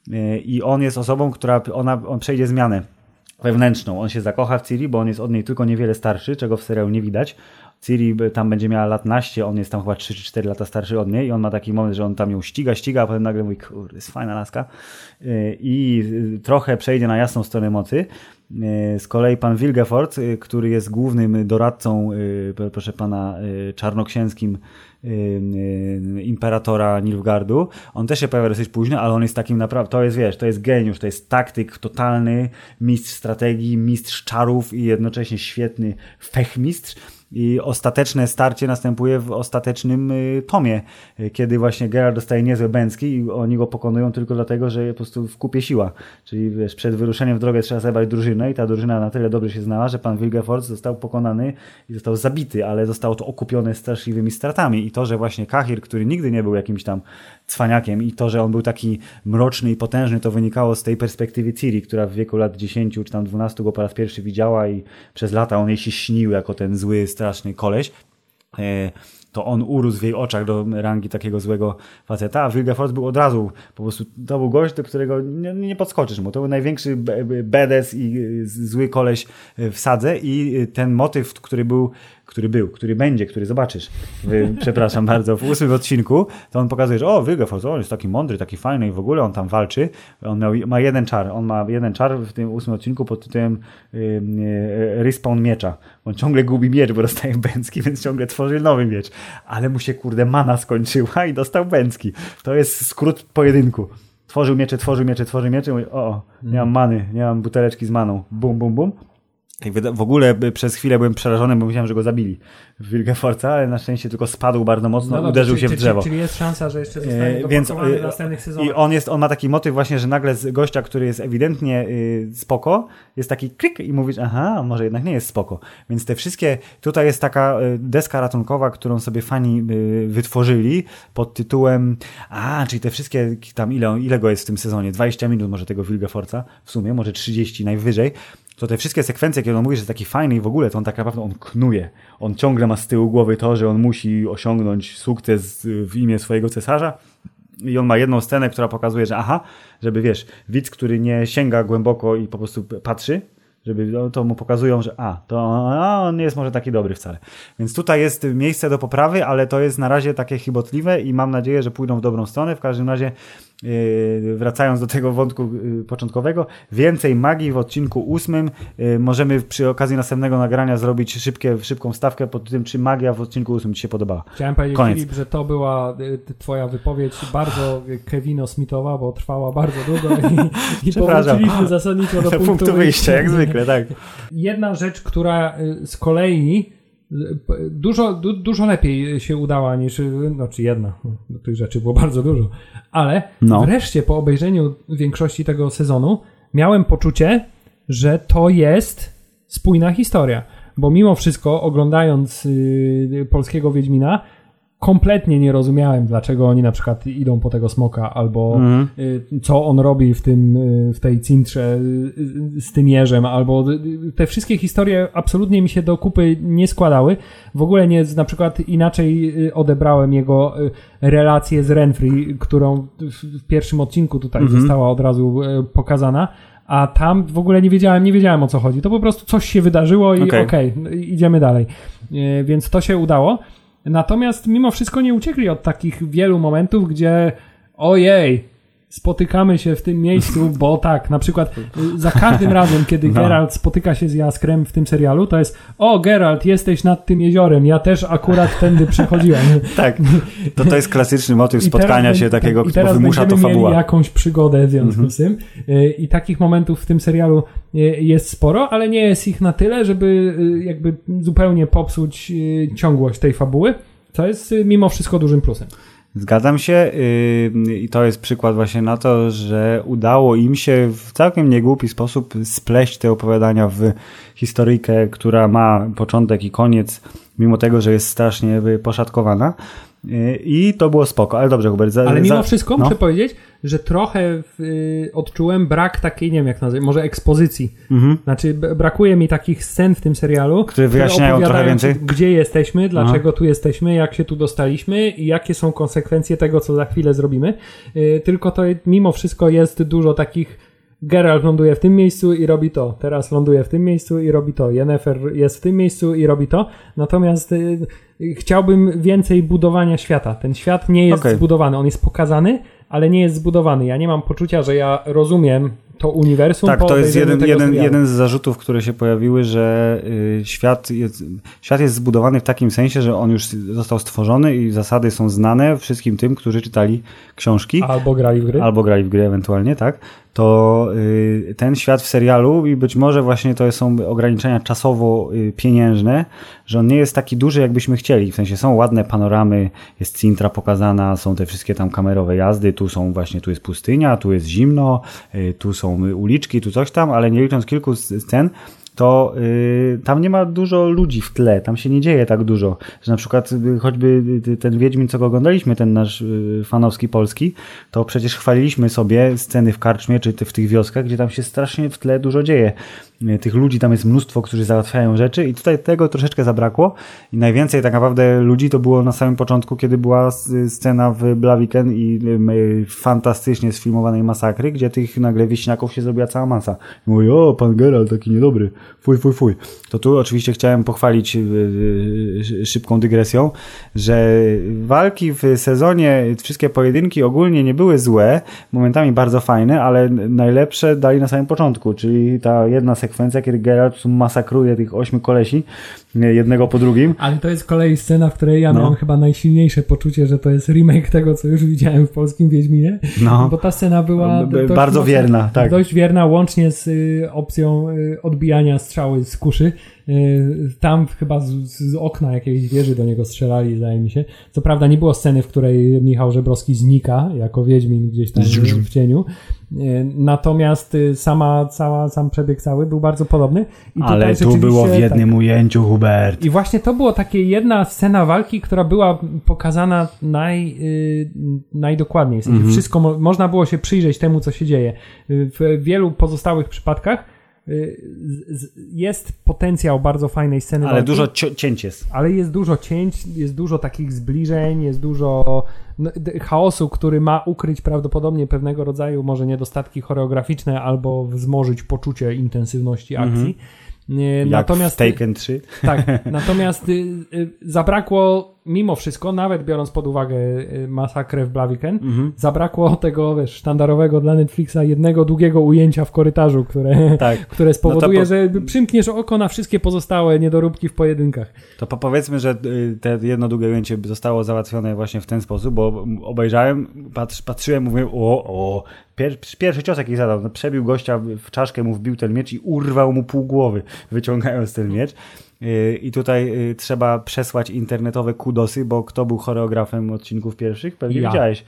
Y, I on jest osobą, która ona, on przejdzie zmianę wewnętrzną. On się zakocha w Ciri, bo on jest od niej tylko niewiele starszy, czego w serialu nie widać. Ciri by- tam będzie miała lat naście, on jest tam chyba 3 czy 4 lata starszy od niej i on ma taki moment, że on tam ją ściga, ściga, a potem nagle mówi, kurde, jest fajna laska Y, i y, trochę przejdzie na jasną stronę mocy. Z kolei pan Wilgefort, który jest głównym doradcą, proszę pana, czarnoksięskim imperatora Nilfgardu. On też się pojawia dosyć późno, ale on jest takim naprawdę, to jest, wiesz, to jest geniusz, to jest taktyk totalny, mistrz strategii, mistrz czarów i jednocześnie świetny fechmistrz. I ostateczne starcie następuje w ostatecznym y, tomie, y, kiedy właśnie Geralt dostaje niezłe bęcki i oni go pokonują tylko dlatego, że po prostu w kupie siła. Czyli wiesz, przed wyruszeniem w drogę trzeba zebrać drużynę i ta drużyna na tyle dobrze się znała, że pan Wilgefort został pokonany i został zabity, ale zostało to okupione straszliwymi stratami. I to, że właśnie Kahir, który nigdy nie był jakimś tam cwaniakiem i to, że on był taki mroczny i potężny, to wynikało z tej perspektywy Ciri, która w wieku lat 10 czy tam 12 go po raz pierwszy widziała i przez lata on jej się śnił jako ten zły, straszny koleś. E, To on urósł w jej oczach do rangi takiego złego faceta, a Wilgefort był od razu, po prostu to był gość, do którego nie, nie podskoczysz mu. To był największy be- be- bedes i y, zły koleś w sadze i ten motyw, który był który był, który będzie, który zobaczysz, w, przepraszam bardzo, w ósmym odcinku, to on pokazuje, że o, Wilgefort, on jest taki mądry, taki fajny i w ogóle on tam walczy. On miał, ma jeden czar, on ma jeden czar w tym ósmym odcinku pod tytułem y, y, Respawn Miecza. On ciągle gubi miecz, bo dostaje bęcki, więc ciągle tworzy nowy miecz. Ale mu się, kurde, mana skończyła i dostał bęcki. To jest skrót pojedynku. Tworzył miecze, tworzył miecze, tworzył miecze mówi, o, o, nie mam many, nie mam buteleczki z maną. Bum, bum, bum. W ogóle przez chwilę byłem przerażony, bo myślałem, że go zabili w Wilgefortza, ale na szczęście tylko spadł bardzo mocno, No, uderzył czy- się w drzewo. Czyli jest szansa, że jeszcze zostanie E, e, więc, w e, następnych sezonach. I on, jest, on ma taki motyw właśnie, że nagle z gościa, który jest ewidentnie y, spoko, jest taki klik i mówisz, aha, może jednak nie jest spoko. Więc te wszystkie, tutaj jest taka y, deska ratunkowa, którą sobie fani y, wytworzyli pod tytułem, a, czyli te wszystkie, tam ile, ile go jest w tym sezonie, 20 minut może tego Wilgefortza, w sumie, może 30 najwyżej, to te wszystkie sekwencje, kiedy on mówi, że jest taki fajny i w ogóle, to on tak naprawdę on knuje. On ciągle ma z tyłu głowy to, że on musi osiągnąć sukces w imię swojego cesarza. I on ma jedną scenę, która pokazuje, że aha, żeby wiesz, widz, który nie sięga głęboko i po prostu patrzy, żeby no, to mu pokazują, że a, to a, on nie jest może taki dobry wcale. Więc tutaj jest miejsce do poprawy, ale to jest na razie takie chybotliwe i mam nadzieję, że pójdą w dobrą stronę. W każdym razie wracając do tego wątku yy, początkowego, więcej magii w odcinku ósmym. Yy, możemy przy okazji następnego nagrania zrobić szybkie, szybką stawkę pod tym, czy magia w odcinku ósmym Ci się podobała. Chciałem powiedzieć, Koniec. Filip, że to była y, twoja wypowiedź bardzo Kevino-Smithowa, bo trwała bardzo długo i, i powróciliśmy zasadniczo do Do punktu, wyjścia, jak zwykle, tak. Jedna rzecz, która y, z kolei y, dużo, du, dużo lepiej się udała niż, y, znaczy jedna, no, tych rzeczy było bardzo dużo, ale No. wreszcie po obejrzeniu większości tego sezonu miałem poczucie, że to jest spójna historia, bo mimo wszystko oglądając y, polskiego Wiedźmina kompletnie nie rozumiałem, dlaczego oni na przykład idą po tego smoka, albo Mhm. y, co on robi w tym, y, w tej cintrze y, z tym jeżem, albo te wszystkie historie absolutnie mi się do kupy nie składały. W ogóle nie, na przykład inaczej odebrałem jego relację z Renfrey, którą w- pierwszym odcinku tutaj Mhm. została od razu pokazana. A tam w ogóle nie wiedziałem, nie wiedziałem o co chodzi. To po prostu coś się wydarzyło i okej, no i idziemy dalej. Więc to się udało. Natomiast mimo wszystko nie uciekli od takich wielu momentów, gdzie ojej, spotykamy się w tym miejscu, bo tak, na przykład y, za każdym razem, kiedy No. Geralt spotyka się z Jaskrem w tym serialu, to jest o Geralt, jesteś nad tym jeziorem, ja też akurat tędy przechodziłem. Tak, to to jest klasyczny motyw spotkania teraz się takiego, tak, wymusza to fabuła. mieli jakąś przygodę w związku Mhm. z tym. Y, I takich momentów w tym serialu y, jest sporo, ale nie jest ich na tyle, żeby jakby zupełnie popsuć ciągłość tej fabuły, co jest mimo wszystko dużym plusem. Zgadzam się yy, i to jest przykład właśnie na to, że udało im się w całkiem niegłupi sposób spleść te opowiadania w historyjkę, która ma początek i koniec, mimo tego, że jest strasznie poszatkowana. Yy, I to było spoko, ale dobrze, Hubert. Za, Ale mimo za- wszystko no. muszę powiedzieć, że trochę y, odczułem brak takiej, nie wiem jak nazwać, może ekspozycji. Mhm. Znaczy brakuje mi takich scen w tym serialu, Które wyjaśniają trochę opowiadają ci, więcej? Gdzie jesteśmy, dlaczego tu jesteśmy, jak się tu dostaliśmy i jakie są konsekwencje tego, co za chwilę zrobimy. Y, tylko to mimo wszystko jest dużo takich Geralt ląduje w tym miejscu i robi to. Teraz ląduje w tym miejscu i robi to. Yennefer jest w tym miejscu i robi to. Natomiast y, chciałbym więcej budowania świata. Ten świat nie jest Okej. zbudowany. On jest pokazany, ale nie jest zbudowany. Ja nie mam poczucia, że ja rozumiem to uniwersum. Tak, to jest jeden, jeden, serialu. jeden z zarzutów, które się pojawiły, że y, świat jest, świat jest zbudowany w takim sensie, że on już został stworzony i zasady są znane wszystkim tym, którzy czytali książki. Albo grali w gry. Albo grali w gry ewentualnie, tak? To y, ten świat w serialu i być może właśnie to są ograniczenia czasowo-pieniężne, że on nie jest taki duży, jakbyśmy chcieli. W sensie są ładne panoramy, jest Cintra pokazana, są te wszystkie tam kamerowe jazdy, tu są właśnie, tu jest pustynia, tu jest zimno, y, tu są uliczki, tu coś tam, ale nie licząc kilku scen, to y, tam nie ma dużo ludzi w tle, tam się nie dzieje tak dużo, że na przykład y, choćby y, ten Wiedźmin, co go oglądaliśmy, ten nasz y, fanowski polski, to przecież chwaliliśmy sobie sceny w karczmie, czy w tych wioskach, gdzie tam się strasznie w tle dużo dzieje. Y, Tych ludzi tam jest mnóstwo, którzy załatwiają rzeczy i tutaj tego troszeczkę zabrakło i najwięcej tak naprawdę ludzi to było na samym początku, kiedy była scena w Blaviken i y, y, fantastycznie sfilmowanej masakry, gdzie tych nagle wieśniaków się zrobiła cała masa. I Mówi, o, pan Geralt taki niedobry, fuj, fuj, fuj. To tu oczywiście chciałem pochwalić szybką dygresją, że walki w sezonie, wszystkie pojedynki ogólnie nie były złe, momentami bardzo fajne, ale najlepsze dali na samym początku, czyli ta jedna sekwencja, kiedy Geralt masakruje tych ośmiu kolesi, jednego po drugim. Ale to jest kolei scena, w której ja No. miałem chyba najsilniejsze poczucie, że to jest remake tego, co już widziałem w polskim Wiedźminie. No. Bo ta scena była dość bardzo mocno- wierna, tak. Dość wierna, łącznie z y, opcją y, odbijania strzały z kuszy. Y, Tam chyba z, z okna jakiejś wieży do niego strzelali, zdaje mi się. Co prawda nie było sceny, w której Michał Żebrowski znika jako Wiedźmin gdzieś tam w cieniu. Y, Natomiast y, sama, cała, sam przebieg cały był bardzo podobny. Ale tu było w tak- jednym ujęciu, Hubert. i właśnie to było takie jedna scena walki, która była pokazana naj, y, najdokładniej. W sensie Mhm. Wszystko mo- można było się przyjrzeć temu, co się dzieje. Y, W wielu pozostałych przypadkach jest potencjał bardzo fajnej sceny Ale walki, dużo cięć jest. ale jest dużo cięć, jest dużo takich zbliżeń, jest dużo no, chaosu, który ma ukryć prawdopodobnie pewnego rodzaju może niedostatki choreograficzne albo wzmożyć poczucie intensywności akcji. Y, Jak Natomiast w Taken 3. tak, natomiast y, y, zabrakło mimo wszystko, nawet biorąc pod uwagę y, masakrę w Blaviken, Mhm. zabrakło tego, wiesz, sztandarowego dla Netflixa jednego długiego ujęcia w korytarzu, które, Tak. które spowoduje, po- że przymkniesz oko na wszystkie pozostałe niedoróbki w pojedynkach. To po- powiedzmy, że y, te jedno długie ujęcie zostało załatwione właśnie w ten sposób, bo obejrzałem, patrz, patrzyłem, mówię, o, o, pier, pierwszy cios jaki zadał, no, przebił gościa, w czaszkę mu wbił ten miecz i urwał mu pół głowy, wyciągając ten miecz. Y, I tutaj y, trzeba przesłać internetowe kudosy, bo kto był choreografem odcinków pierwszych? Pewnie Ja. widziałeś.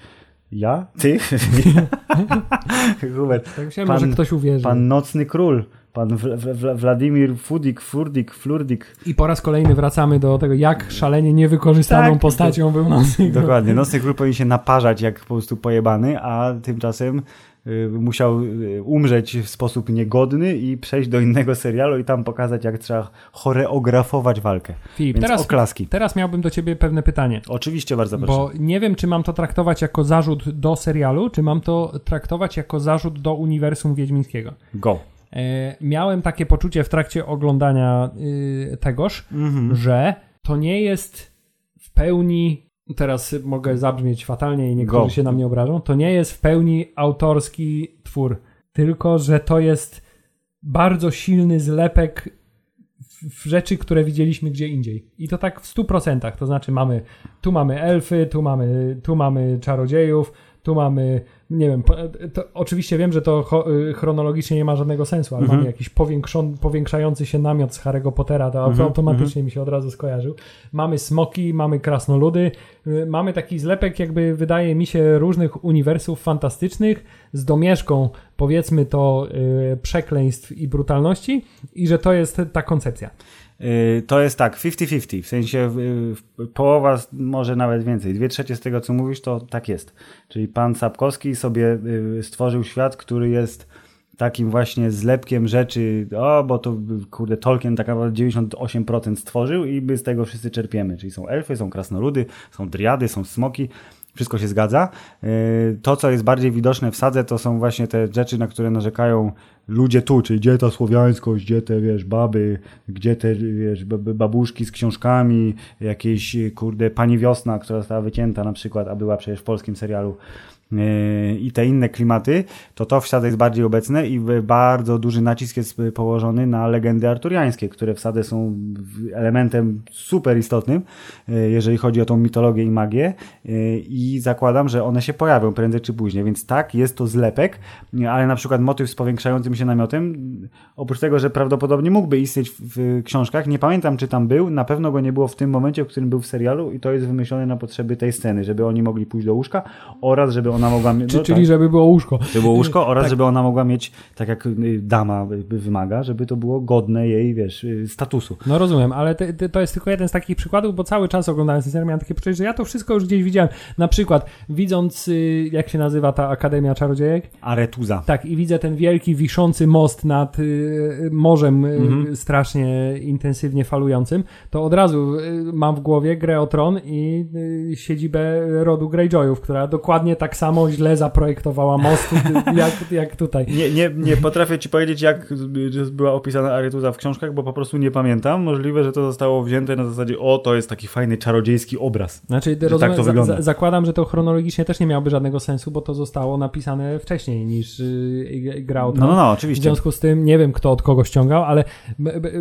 Ja? Ty? Hubert. Tak myślałem, Pan- że ktoś uwierzy. Pan Nocny Król. Pan Wla- Wla- Wladimir Fudik, Furdik, Flurdik. I po raz kolejny wracamy do tego, jak szalenie niewykorzystaną Tak, postacią był Nocny Król. Dokładnie. Nocny Król powinien się naparzać jak po prostu pojebany, a tymczasem musiał y, umrzeć w sposób niegodny i przejść do innego serialu i tam pokazać, jak trzeba choreografować walkę. Filip, Więc teraz, oklaski. teraz miałbym do ciebie pewne pytanie. Oczywiście, bardzo proszę. Bo nie wiem, czy mam to traktować jako zarzut do serialu, czy mam to traktować jako zarzut do uniwersum wiedźmińskiego. Go. E, miałem takie poczucie w trakcie oglądania y, tegoż, Mhm. że to nie jest w pełni, teraz mogę zabrzmieć fatalnie i niektórzy Go. się na mnie obrażą, to nie jest w pełni autorski twór, tylko że to jest bardzo silny zlepek w- rzeczy, które widzieliśmy gdzie indziej. I to tak w 100%. To znaczy mamy, tu mamy elfy, tu mamy, tu mamy czarodziejów, tu mamy, nie wiem, to, oczywiście wiem, że to y, chronologicznie nie ma żadnego sensu, ale Mhm. mamy jakiś powiększający się namiot z Harry'ego Pottera, to Mhm, automatycznie mi się od razu skojarzył. Mamy smoki, mamy krasnoludy, y, mamy taki zlepek jakby wydaje mi się różnych uniwersów fantastycznych z domieszką powiedzmy to y, przekleństw i brutalności i że to jest ta koncepcja. Y, To jest tak, 50-50, w sensie y, połowa, może nawet więcej, dwie trzecie z tego, co mówisz, to tak jest. Czyli pan Sapkowski sobie y, stworzył świat, który jest takim właśnie zlepkiem rzeczy, o, bo to kurde, Tolkien tak naprawdę 98% stworzył i my z tego wszyscy czerpiemy. Czyli są elfy, są krasnoludy, są driady, są smoki, wszystko się zgadza. Y, To, co jest bardziej widoczne w sadze, to są właśnie te rzeczy, na które narzekają ludzie tu, czyli gdzie ta słowiańskość, gdzie te, wiesz, baby, gdzie te, wiesz, babuszki z książkami, jakieś, kurde, Pani Wiosna, która została wycięta na przykład, a była przecież w polskim serialu i te inne klimaty, to to w sadze jest bardziej obecne i bardzo duży nacisk jest y, położony na legendy arturiańskie, które w sadze są elementem super istotnym, y, jeżeli chodzi o tą mitologię i magię y, i zakładam, że one się pojawią prędzej czy później, więc tak, jest to zlepek, y, ale na przykład motyw z powiększającym się namiotem, y, oprócz tego, że prawdopodobnie mógłby istnieć w książkach, nie pamiętam czy tam był, na pewno go nie było w tym momencie, w którym był w serialu i to jest wymyślone na potrzeby tej sceny, żeby oni mogli pójść do łóżka oraz żeby ona mogła mieć... No czyli tak. żeby było łóżko. Żeby było łóżko oraz Tak. żeby ona mogła mieć, tak jak y, dama wymaga, żeby to było godne jej, wiesz, y, statusu. No rozumiem, ale te, te, to jest tylko jeden z takich przykładów, bo cały czas oglądając ten serial miałem takie poczucie, że ja to wszystko już gdzieś widziałem. Na przykład widząc, y, jak się nazywa ta Akademia Czarodziejek, Aretuza. tak, i widzę ten wielki, wiszący most nad morzem Mhm. strasznie intensywnie falującym, to od razu mam w głowie grę o tron i siedzibę rodu Greyjoyów, która dokładnie tak samo źle zaprojektowała most, y, jak, jak tutaj. Nie, nie, nie potrafię ci powiedzieć, jak y, była opisana Aretuza w książkach, bo po prostu nie pamiętam. Możliwe, że to zostało wzięte na zasadzie, o, to jest taki fajny, czarodziejski obraz. Znaczy, tak rozumiem, to za, wygląda. za, zakładam, że to chronologicznie też nie miałoby żadnego sensu, bo to zostało napisane wcześniej niż yy, gra o No, no, no, W oczywiście. związku z tym nie wiem, kto od kogo ściągał, ale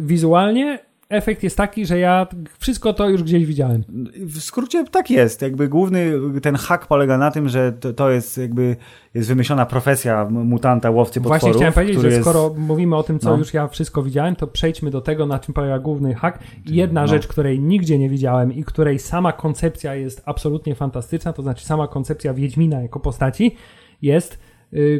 wizualnie efekt jest taki, że ja wszystko to już gdzieś widziałem. W skrócie tak jest. Jakby główny ten hak polega na tym, że to, to jest jakby jest wymyślona profesja mutanta, łowcy potworów. Właśnie chciałem powiedzieć, że jest... skoro mówimy o tym, co No. już ja wszystko widziałem, to przejdźmy do tego, na czym polega główny hak. Jedna no. rzecz, której nigdzie nie widziałem i której sama koncepcja jest absolutnie fantastyczna, to znaczy sama koncepcja Wiedźmina jako postaci jest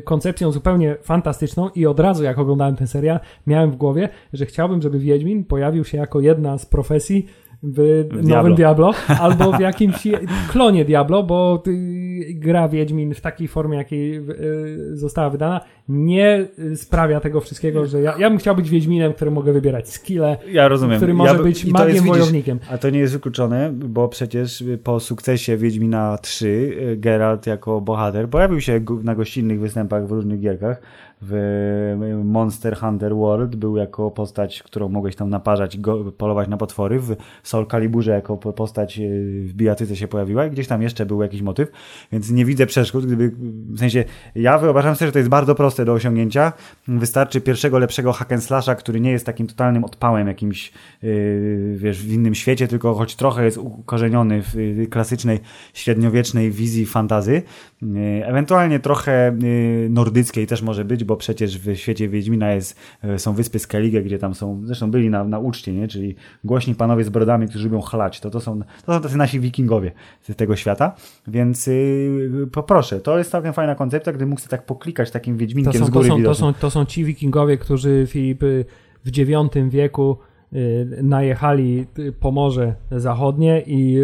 koncepcją zupełnie fantastyczną i od razu jak oglądałem ten serial, miałem w głowie, że chciałbym, żeby Wiedźmin pojawił się jako jedna z profesji w nowym Diablo, albo w jakimś klonie Diablo, bo y, gra Wiedźmin w takiej formie, jakiej y, została wydana, nie y, sprawia tego wszystkiego, że ja, ja bym chciał być Wiedźminem, który mogę wybierać skille, Ja rozumiem. który ja, może by- być magiem jest, widzisz, wojownikiem. A to nie jest wykluczone, bo przecież po sukcesie Wiedźmina 3 y, Geralt jako bohater pojawił się na gościnnych występach w różnych gierkach. W Monster Hunter World był jako postać, którą mogłeś tam naparzać go, polować na potwory. W Soul Caliburze jako po- postać y, w bijatyce się pojawiła i gdzieś tam jeszcze był jakiś motyw, więc nie widzę przeszkód. Gdyby, w sensie, ja wyobrażam sobie, że to jest bardzo proste do osiągnięcia. Wystarczy pierwszego, lepszego hack and slasha, który nie jest takim totalnym odpałem jakimś, yy, wiesz, w innym świecie, tylko choć trochę jest ukorzeniony w yy, klasycznej, średniowiecznej wizji fantazy. Yy, ewentualnie trochę yy, nordyckiej też może być, bo przecież w świecie Wiedźmina jest, yy, są wyspy Skellige, gdzie tam są, zresztą byli na, na uczcie, nie? czyli głośni panowie z brodami, którzy lubią chlać. To, to, są, to są tacy nasi wikingowie z tego świata, więc yy, poproszę, to jest całkiem fajna koncepcja, gdy mógł sobie tak poklikać takim To Wiedźminkiem są, z to, góry są, to, są, to są ci wikingowie, którzy Filip y, w IX wieku y, najechali y, po Morze Zachodnie i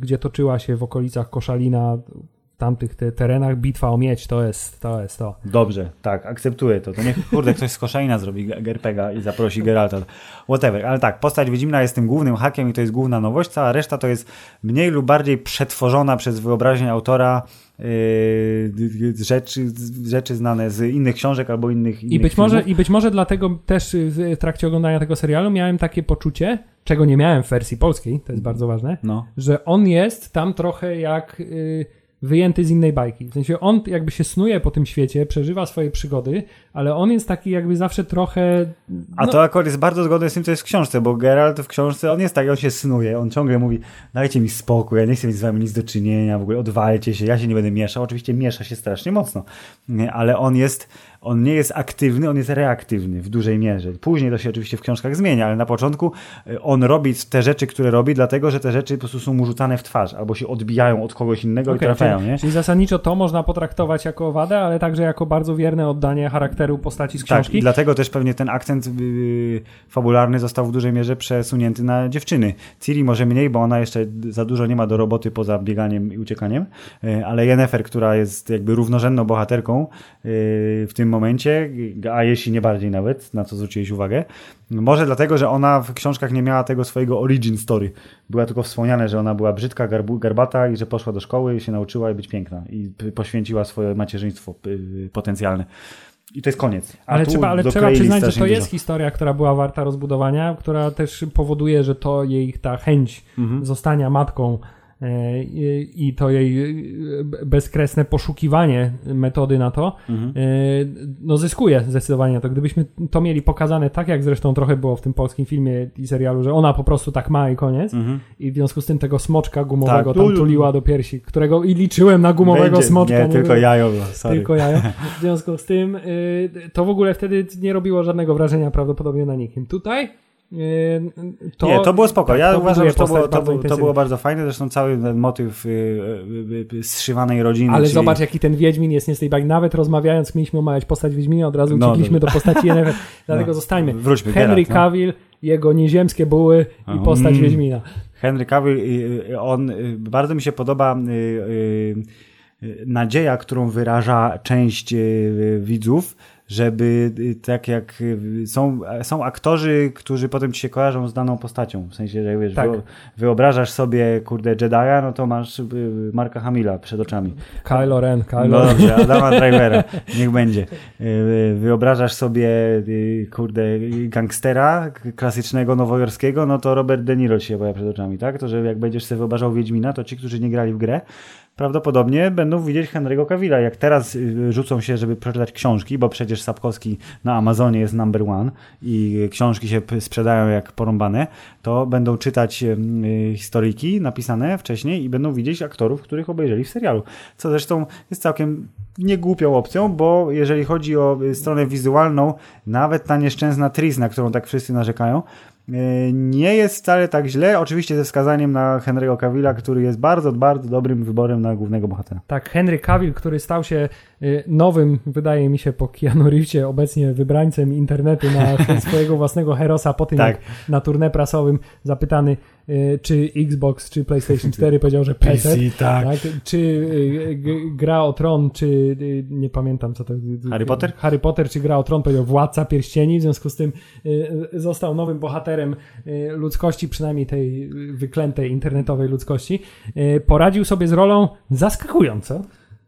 gdzie toczyła się w okolicach Koszalina tamtych te, terenach bitwa o miedź, to jest to. Jest to. Dobrze, tak, akceptuję to. To niech, kurde, ktoś z Koszalina zrobi Gerpega i zaprosi Geralta. Whatever, ale tak, postać Wiedźmina jest tym głównym hakiem i to jest główna nowość, cała reszta to jest mniej lub bardziej przetworzona przez wyobraźnię autora yy, rzeczy, rzeczy znane z innych książek albo innych, innych I być, może. I być może dlatego też y, w trakcie oglądania tego serialu miałem takie poczucie, czego nie miałem w wersji polskiej, to jest bardzo ważne, No. że on jest tam trochę jak y, wyjęty z innej bajki. W sensie on jakby się snuje po tym świecie, przeżywa swoje przygody, ale on jest taki jakby zawsze trochę... A no, to akurat jest bardzo zgodne z tym, co jest w książce, bo Geralt w książce, on jest tak, on się snuje, on ciągle mówi, dajcie mi spokój, ja nie chcę mieć z wami nic do czynienia, w ogóle odwalcie się, ja się nie będę mieszał. Oczywiście miesza się strasznie mocno, ale on jest, on nie jest aktywny, on jest reaktywny w dużej mierze. Później to się oczywiście w książkach zmienia, ale na początku y, on robi te rzeczy, które robi, dlatego, że te rzeczy po prostu są mu rzucane w twarz, albo się odbijają od kogoś innego i okej, trafiają, czyli, nie? czyli zasadniczo to można potraktować jako wadę, ale także jako bardzo wierne oddanie charakteru postaci z Tak, książki. i dlatego też pewnie ten akcent yy, fabularny został w dużej mierze przesunięty na dziewczyny. Ciri może mniej, bo ona jeszcze za dużo nie ma do roboty poza bieganiem i uciekaniem, yy, ale Yennefer, która jest jakby równorzędną bohaterką yy, w tym momencie, a jeśli nie bardziej nawet, na co zwróciłeś uwagę, może dlatego, że ona w książkach nie miała tego swojego origin story. Była tylko wspomniane, że ona była brzydka, garbu, garbata i że poszła do szkoły i się nauczyła być piękna i poświęciła swoje macierzyństwo potencjalne. I to jest koniec. A Ale trzeba, ale trzeba przyznać, że to dużo. jest historia, która była warta rozbudowania, która też powoduje, że to jej ta chęć Mhm. zostania matką i i to jej e, bezkresne poszukiwanie metody na to, Mhm. e, no zyskuje zdecydowanie to. Gdybyśmy to mieli pokazane tak, jak zresztą trochę było w tym polskim filmie i serialu, że ona po prostu tak ma i koniec Mhm. i w związku z tym tego smoczka gumowego Tak. tam tuliła do piersi, którego i liczyłem na gumowego Będzie- smoczka. Nie, tylko było- jajo sorry. tylko jajo. W związku z tym y, to w ogóle wtedy nie robiło żadnego wrażenia prawdopodobnie na nikim. Tutaj to, nie, to było spoko. tak, ja uważam, że to było, to, bardzo było, to było bardzo fajne. Zresztą cały ten motyw y, y, y, zszywanej rodziny. Ale czyli... zobacz, jaki ten Wiedźmin jest nie z tej bajki. Nawet rozmawiając, mieliśmy omawiać postać Wiedźmina, od razu No, uciekliśmy do postaci Yennefer. Dlatego No. zostańmy. Wróćmy, Henry no. Cavill, jego nieziemskie buły i postać Mm. Wiedźmina. Henry Cavill, on, bardzo mi się podoba nadzieja, którą wyraża część widzów, żeby y, tak jak y, są, są aktorzy, którzy potem ci się kojarzą z daną postacią. W sensie, że wiesz, Tak. wyo- wyobrażasz sobie, kurde, Jedi'a, no to masz y, Marka Hamila przed oczami. Kylo Ren, Kylo No dobrze, Adama Drivera, niech będzie. Wyobrażasz sobie, kurde, gangstera klasycznego, nowojorskiego, no to Robert De Niro ci się pojawia przed oczami, tak? To, że jak będziesz sobie wyobrażał Wiedźmina, to ci, którzy nie grali w grę, prawdopodobnie będą widzieć Henry'ego Cavilla. Jak teraz y, rzucą się, żeby przeczytać książki, bo przecież Sapkowski na Amazonie jest number one i książki się sprzedają jak porąbane, to będą czytać y, historyjki napisane wcześniej i będą widzieć aktorów, których obejrzeli w serialu. Co zresztą jest całkiem niegłupią opcją, bo jeżeli chodzi o y, stronę wizualną, nawet ta nieszczęsna Tris, na którą tak wszyscy narzekają, y, nie jest wcale tak źle, oczywiście ze wskazaniem na Henry'ego Cavilla, który jest bardzo, bardzo dobrym wyborem na głównego bohatera. Tak, Henry Cavill, który stał się y, nowym, wydaje mi się po Keanu Reevesie, obecnie wybrańcem internetu na swojego własnego herosa po tym, Tak. jak na turnę prasowym zapytany czy Xbox, czy PlayStation 4 powiedział, że PC, tak. tak? Czy g- gra o tron, czy y, nie pamiętam co to. Harry Potter? Harry Potter, czy gra o tron, powiedział Władca Pierścieni, w związku z tym został nowym bohaterem ludzkości, przynajmniej tej wyklętej internetowej ludzkości. Poradził sobie z rolą zaskakująco.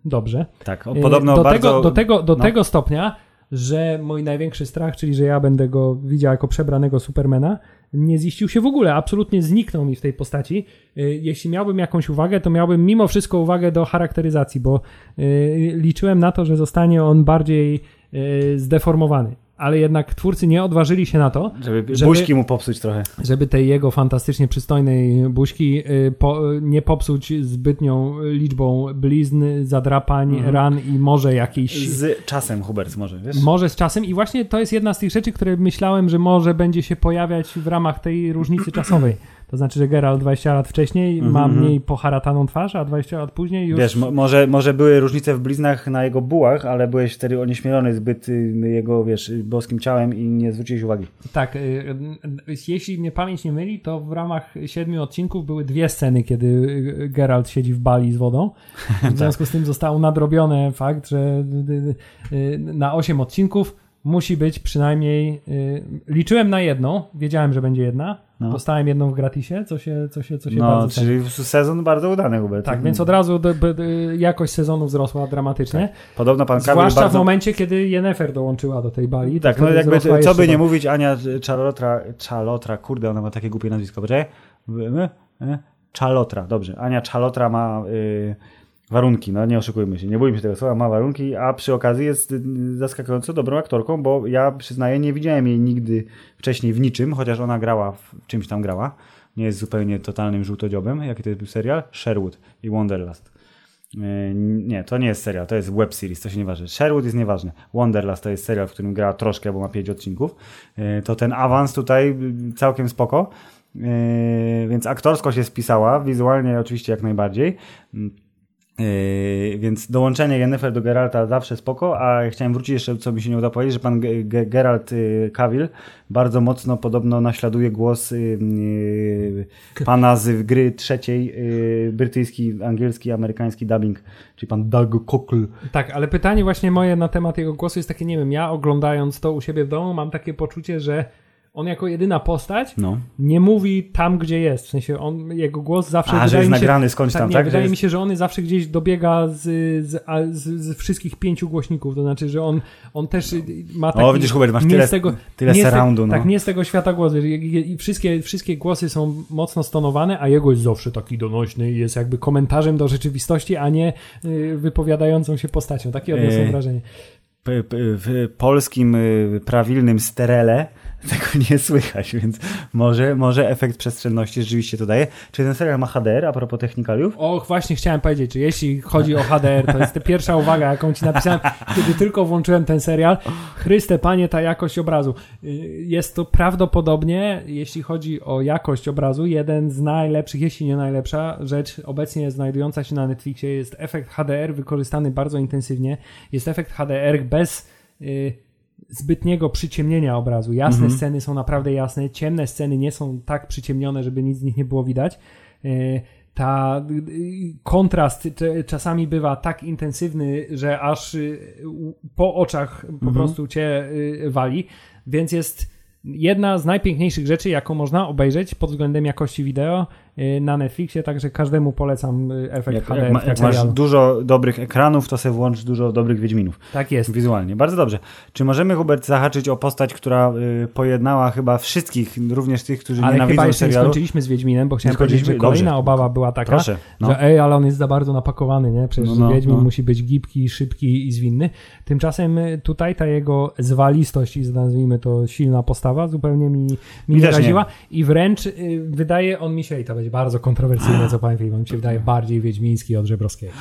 Dobrze. Tak, podobno do bardzo... tego, do tego, do no. tego stopnia, że mój największy strach, czyli że ja będę go widział jako przebranego Supermana, nie ziścił się w ogóle, absolutnie zniknął mi w tej postaci. Y, Jeśli miałbym jakąś uwagę, to miałbym mimo wszystko uwagę do charakteryzacji, bo y, liczyłem na to, że zostanie on bardziej y, zdeformowany. Ale jednak twórcy nie odważyli się na to, Żeby, żeby- buźki mu popsuć trochę. żeby tej jego fantastycznie przystojnej buźki y, po, nie popsuć zbytnią liczbą blizn, zadrapań, Mhm. ran i może jakiejś Z czasem, Hubert, może, wiesz? może z czasem i właśnie to jest jedna z tych rzeczy, które myślałem, że może będzie się pojawiać w ramach tej różnicy czasowej. To znaczy, że Geralt 20 lat wcześniej ma Mhm. mniej poharataną twarz, a 20 lat później już... Wiesz, mo- może, może były różnice w bliznach na jego bułach, ale byłeś wtedy onieśmielony zbyt y, jego, wiesz, boskim ciałem i nie zwróciłeś uwagi. Tak, y, y, jeśli mnie pamięć nie myli, to w ramach siedmiu odcinków były dwie sceny, kiedy Geralt siedzi w bali z wodą. W związku z tym zostało nadrobione fakt, że na osiem odcinków musi być przynajmniej... Liczyłem na jedną, wiedziałem, że będzie jedna. No. Dostałem jedną w gratisie, co się, co się, co się No, bardzo ceni. czyli sezon bardzo udany, Hubert. Tak, więc od razu do, do, do, jakość sezonu wzrosła dramatycznie. Podobno pan Kamil Zwłaszcza bardzo... w momencie, kiedy Yennefer dołączyła do tej bali. Tak, no jakby, co by nie mówić, Ania Czalotra, Czalotra, kurde, ona ma takie głupie nazwisko, poczekaj. E? Czalotra, dobrze. Ania Czalotra ma y, warunki, no nie oszukujmy się, nie bójmy się tego słowa, ma warunki, a przy okazji jest zaskakująco dobrą aktorką, bo ja przyznaję, nie widziałem jej nigdy wcześniej w niczym, chociaż ona grała, w czymś tam grała. Nie jest zupełnie totalnym żółtodziobem, jaki to był serial? Sherwood i Wonderlust. E, Nie, to nie jest serial, to jest web series, to się nie waży. Sherwood jest nieważne. Wonderlust to jest serial, w którym gra troszkę, bo ma 5 odcinków. E, To ten awans tutaj y, całkiem spoko. Więc aktorsko się spisała, wizualnie oczywiście jak najbardziej. E, Więc dołączenie Yennefer do Geralta zawsze spoko, a chciałem wrócić jeszcze, co mi się nie udało powiedzieć, że pan Ge- Ge- Geralt y, Cavill bardzo mocno podobno naśladuje głos y, y, pana z gry trzeciej, brytyjski, angielski, amerykański dubbing, czyli pan Doug Cockle. Tak, ale pytanie właśnie moje na temat jego głosu jest takie, nie wiem, ja oglądając to u siebie w domu mam takie poczucie, że on jako jedyna postać No. nie mówi tam, gdzie jest. W sensie on, jego głos zawsze A, że jest mi się, nagrany skądś tak, tam, nie, tak? Wydaje jest- mi się, że on zawsze gdzieś dobiega z, z, z, z wszystkich pięciu głośników. To znaczy, że on, on też y, ma taki... O, widzisz, Hubert, masz tyle, tego, tyle te- surroundu, no. Tak, nie z tego świata głosu. I, wszystkie, wszystkie głosy są mocno stonowane, a jego jest zawsze taki donośny i jest jakby komentarzem do rzeczywistości, a nie y, wypowiadającą się postacią. Takie odniosłem Yy, wrażenie. W polskim y, prawilnym sterele tego nie słychać, więc może, może efekt przestrzenności rzeczywiście to daje. Czy ten serial ma HDR a propos technikaliów? Och, właśnie chciałem powiedzieć, że jeśli chodzi o HDR, to jest pierwsza uwaga, jaką ci napisałem, kiedy tylko włączyłem ten serial. Chryste, panie, ta jakość obrazu. Jest to prawdopodobnie, jeśli chodzi o jakość obrazu, jeden z najlepszych, jeśli nie najlepsza rzecz obecnie znajdująca się na Netflixie. Jest efekt HDR wykorzystany bardzo intensywnie. Jest efekt HDR bez y, zbytniego przyciemnienia obrazu. Jasne sceny są naprawdę jasne, ciemne sceny nie są tak przyciemnione, żeby nic z nich nie było widać. Y, ta y, kontrast czasami bywa tak intensywny, że aż y, po oczach po prostu cię y, wali, więc jest jedna z najpiękniejszych rzeczy, jaką można obejrzeć pod względem jakości wideo na Netflixie, także każdemu polecam y, efekt Jak, HD jak, ma, jak masz dużo dobrych ekranów, to sobie włącz dużo dobrych Wiedźminów. Tak jest. Wizualnie. Bardzo dobrze. Czy możemy, Hubert, zahaczyć o postać, która y, pojednała chyba wszystkich, również tych, którzy Ale chyba nienawidzą jeszcze nie serialu? skończyliśmy z Wiedźminem, bo chciałem powiedzieć, że kolejna Dobrze. obawa była taka, Proszę. No. że ej, ale on jest za bardzo napakowany, nie? Przecież No, no, Wiedźmin no. musi być gibki, szybki i zwinny. Tymczasem y, tutaj ta jego zwalistość i nazwijmy to silna postawa zupełnie mi, mi nie. raziła i wręcz y, wydaje on mi się, i to bardzo kontrowersyjne, co powiem, film, on mi się wydaje bardziej wiedźmiński od Żebrowskiego.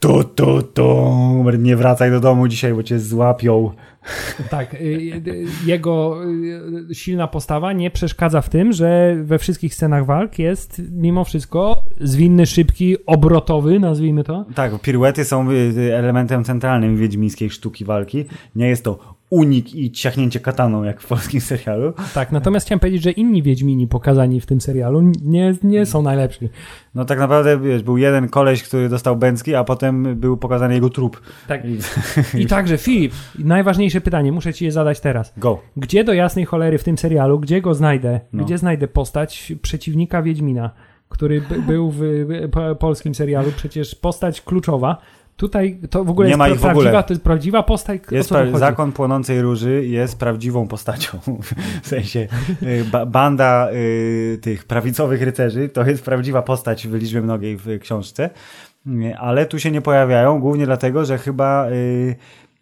Tu, tu, tu. Nie wracaj do domu dzisiaj, bo cię złapią. Tak, y, y, jego y, silna postawa nie przeszkadza w tym, że we wszystkich scenach walk jest mimo wszystko zwinny, szybki, obrotowy, nazwijmy to. Tak, piruety są elementem centralnym wiedźmińskiej sztuki walki. Nie jest to unik i ciachnięcie kataną, jak w polskim serialu. Tak, natomiast chciałem powiedzieć, że inni Wiedźmini pokazani w tym serialu nie, nie są najlepsi. No tak naprawdę wiesz, był jeden koleś, który dostał bęcki, a potem był pokazany jego trup. Tak. I także Filip, najważniejsze pytanie, muszę ci je zadać teraz. Go. Gdzie do jasnej cholery w tym serialu, gdzie go znajdę, No. gdzie znajdę postać przeciwnika Wiedźmina, który by, był w po, polskim serialu, przecież postać kluczowa. Tutaj to w ogóle Nie jest ma ich w ogóle. prawdziwa, to jest prawdziwa postać, Jest pra- zakon płonącej róży jest prawdziwą postacią. W sensie y, ba- banda y, tych prawicowych rycerzy to jest prawdziwa postać w liczbie mnogiej w książce. Y, Ale tu się nie pojawiają, głównie dlatego, że chyba y,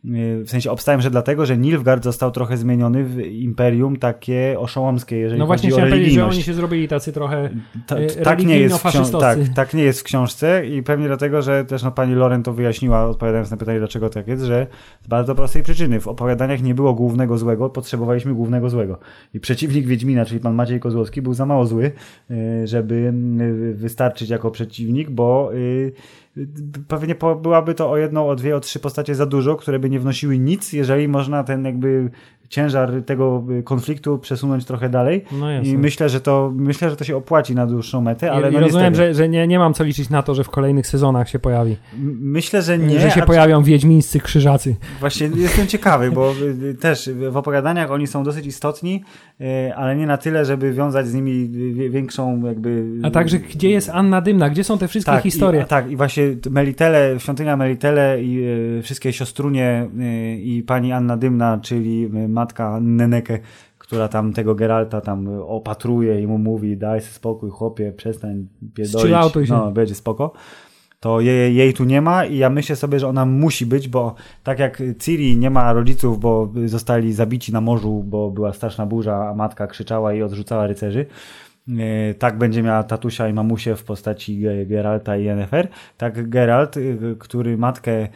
w sensie obstałem, że dlatego, że Nilfgaard został trochę zmieniony w imperium takie oszołomskie, jeżeli No właśnie chodzi o chciałem powiedzieć, że religijność. oni się zrobili tacy trochę Ta, y, tak, nie jest książ- tak, tak nie jest w książce i pewnie dlatego, że też no, pani Loren to wyjaśniła, odpowiadając na pytanie, dlaczego tak jest, że z bardzo prostej przyczyny. W opowiadaniach nie było głównego złego, potrzebowaliśmy głównego złego. I przeciwnik Wiedźmina, czyli pan Maciej Kozłowski, był za mało zły, y, żeby wystarczyć jako przeciwnik, bo y, pewnie byłaby to o jedną, o dwie, o trzy postacie za dużo, które by nie wnosiły nic, jeżeli można ten jakby ciężar tego y, konfliktu przesunąć trochę dalej. No. I myślę, że to myślę, że to się opłaci na dłuższą metę, ale I, no i rozumiem, niestety. że, że nie, nie mam co liczyć na to, że w kolejnych sezonach się pojawi. Myślę, że nie. że się pojawią wiedźmińscy krzyżacy. Właśnie jestem ciekawy, bo y, y, też w opowiadaniach oni są dosyć istotni, ale nie na tyle, żeby wiązać z nimi większą jakby... A także gdzie jest Anna Dymna? Gdzie są te wszystkie tak, historie? I, tak, i właśnie Melitele, świątynia Melitele i wszystkie siostrunie i pani Anna Dymna, czyli y, matka Neneke, która tam tego Geralta tam opatruje i mu mówi daj sobie spokój chłopie, przestań pierdolić, no będzie spoko. To jej, jej tu nie ma i ja myślę sobie, że ona musi być, bo tak jak Ciri nie ma rodziców, bo zostali zabici na morzu, bo była straszna burza, a matka krzyczała i odrzucała rycerzy, E, tak będzie miała tatusia i mamusię w postaci Ge- Geralta i Yennefer. Tak Geralt, y, który matkę e,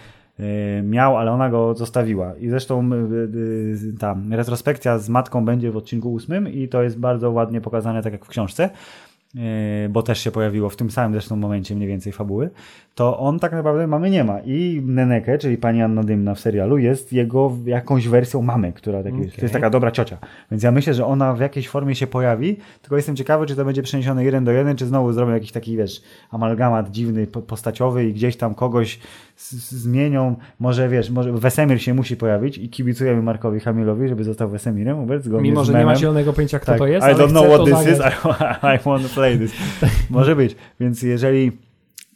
miał, ale ona go zostawiła. I zresztą y, y, ta retrospekcja z matką będzie w odcinku ósmym i to jest bardzo ładnie pokazane, tak jak w książce, e, bo też się pojawiło w tym samym zresztą momencie mniej więcej fabuły, to on tak naprawdę mamy nie ma. I Neneke, czyli pani Anna Dymna w serialu, jest jego jakąś wersją mamy, która tak jest, to jest taka dobra ciocia. Więc ja myślę, że ona w jakiejś formie się pojawi, tylko jestem ciekawy, czy to będzie przeniesione jeden do jeden, czy znowu zrobią jakiś taki, wiesz, amalgamat dziwny, po- postaciowy i gdzieś tam kogoś zmienią. Może, wiesz, może Wesemir się musi pojawić i kibicujemy Markowi Hamilowi, żeby został Wesemirem, Hubert, zgodnie Mimo, z że nie ma zielonego pojęcia, kto Tak, to jest, I don't know what this is. I, I want to play this. Może być. Więc jeżeli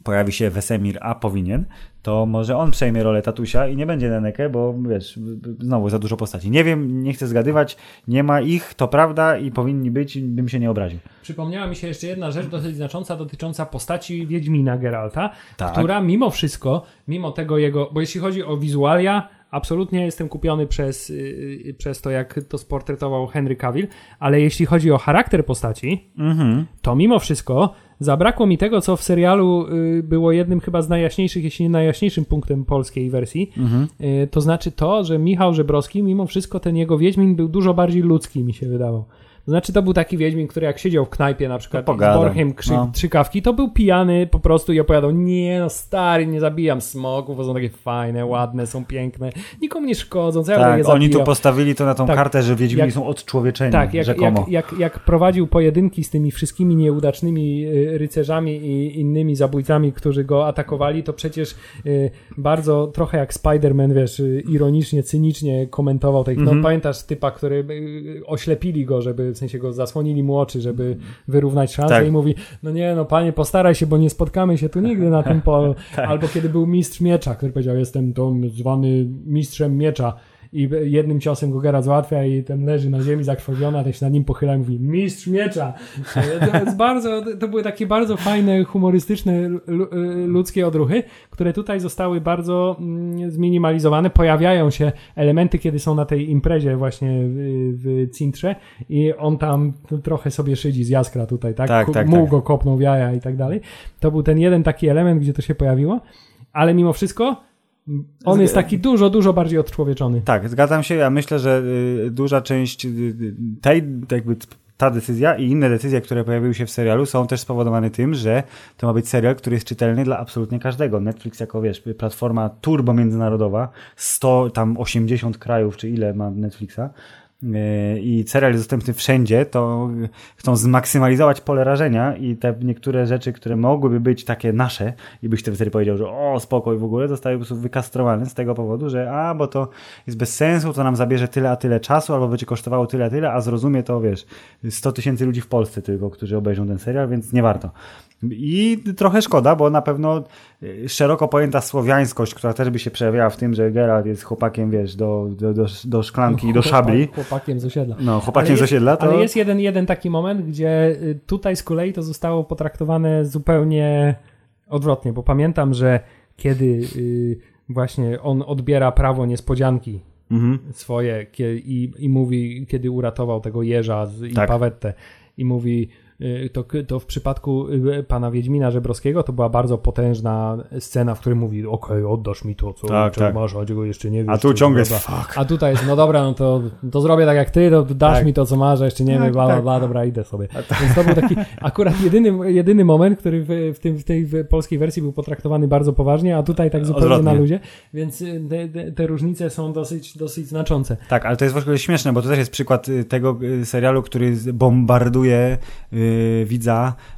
pojawi się Wesemir, a powinien, to może on przejmie rolę tatusia i nie będzie Neneke, bo wiesz, znowu za dużo postaci. Nie wiem, nie chcę zgadywać, nie ma ich, to prawda i powinni być, bym się nie obraził. Przypomniała mi się jeszcze jedna rzecz dosyć znacząca dotycząca postaci Wiedźmina Geralta, Tak. która mimo wszystko, mimo tego jego, bo jeśli chodzi o wizualia, absolutnie jestem kupiony przez, yy, przez to, jak to sportretował Henry Cavill, ale jeśli chodzi o charakter postaci, Mhm. to mimo wszystko zabrakło mi tego, co w serialu y, było jednym chyba z najjaśniejszych, jeśli nie najjaśniejszym punktem polskiej wersji. Mhm. Y, to znaczy to, że Michał Żebrowski, mimo wszystko ten jego Wiedźmin był dużo bardziej ludzki, mi się wydawał. To znaczy to był taki Wiedźmin, który jak siedział w knajpie na przykład z Borchem krzy, no. trzy kawki, to był pijany po prostu i opowiadał, nie no stary, nie zabijam smoków, bo są takie fajne, ładne, są piękne, nikomu nie szkodzą, co ja je Tak, oni tu postawili to na tą Tak. kartę, że Wiedźmini Jak- są odczłowieczeni, Tak, jak, rzekomo. jak, jak, jak prowadził pojedynki z tymi wszystkimi nieudecznymi y, rycerzami i innymi zabójcami, którzy go atakowali, to przecież y, bardzo trochę jak Spider-Man, wiesz, y, ironicznie, cynicznie komentował tej. Mhm. No pamiętasz typa, który oślepili go, żeby w sensie go zasłonili mu oczy, żeby wyrównać szanse Tak. i mówi, no nie, no panie, postaraj się, bo nie spotkamy się tu nigdy na tym polu. Tak. Albo kiedy był mistrz miecza, który powiedział, jestem tą zwany mistrzem miecza i jednym ciosem go Geralt załatwia i ten leży na ziemi zakrwawiony, a ten się nad nim pochyla i mówi mistrz miecza. To jest bardzo, to były takie bardzo fajne, humorystyczne, lu- ludzkie odruchy, które tutaj zostały bardzo mm, zminimalizowane. Pojawiają się elementy, kiedy są na tej imprezie właśnie w, w Cintrze i on tam trochę sobie szydzi z jaskra tutaj, tak? Tak, tak, Muł tak. go kopnął w jaja i tak dalej. To był ten jeden taki element, gdzie to się pojawiło, ale mimo wszystko on jest taki dużo, dużo bardziej odczłowieczony. Tak, zgadzam się. Ja myślę, że y, duża część y, y, tej, jakby ta decyzja i inne decyzje, które pojawiły się w serialu, są też spowodowane tym, że to ma być serial, który jest czytelny dla absolutnie każdego. Netflix jako, wiesz, platforma turbo międzynarodowa, 100, tam 80 krajów, czy ile ma Netflixa, i serial jest dostępny wszędzie, to chcą zmaksymalizować pole rażenia i te niektóre rzeczy, które mogłyby być takie nasze i byś wtedy powiedział, że o, spokój w ogóle, zostały po prostu wykastrowane z tego powodu, że a, bo to jest bez sensu, to nam zabierze tyle a tyle czasu, albo będzie kosztowało tyle a tyle, a zrozumie to, wiesz, 100 tysięcy ludzi w Polsce tylko, którzy obejrzą ten serial, więc nie warto. I trochę szkoda, bo na pewno y, szeroko pojęta słowiańskość, która też by się przejawiała w tym, że Geralt jest chłopakiem, wiesz, do, do, do, do szklanki i do szabli. Chłopak- Chłopakiem z osiedla. No, chłopakiem Ale z jest- osiedla, to... Ale jest jeden, jeden taki moment, gdzie y, tutaj z kolei to zostało potraktowane zupełnie odwrotnie, bo pamiętam, że kiedy y, właśnie on odbiera prawo niespodzianki Mhm. swoje i, i mówi, kiedy uratował tego jeża z, i Tak. Pawettę i mówi to, to w przypadku y, pana Wiedźmina Żebrowskiego to była bardzo potężna scena, w której mówi okej, oddasz mi to, co, Tak, tak. masz, a czego jeszcze nie wiesz. A tu ciągle jest fuck. A tutaj jest, no dobra, no to, to zrobię tak jak ty, to dasz Tak. mi to, co masz, a jeszcze nie Tak, wiem, bla, bla, tak. bla, dobra, idę sobie. Więc to był taki akurat jedyny, jedyny moment, który w, w, tym, w tej polskiej wersji był potraktowany bardzo poważnie, a tutaj tak zupełnie Odwrotnie. na ludzie, więc y, te, te, różnice są dosyć, dosyć znaczące. Tak, ale to jest w ogóle śmieszne, bo to też jest przykład y, tego y, serialu, który bombarduje y, widza y,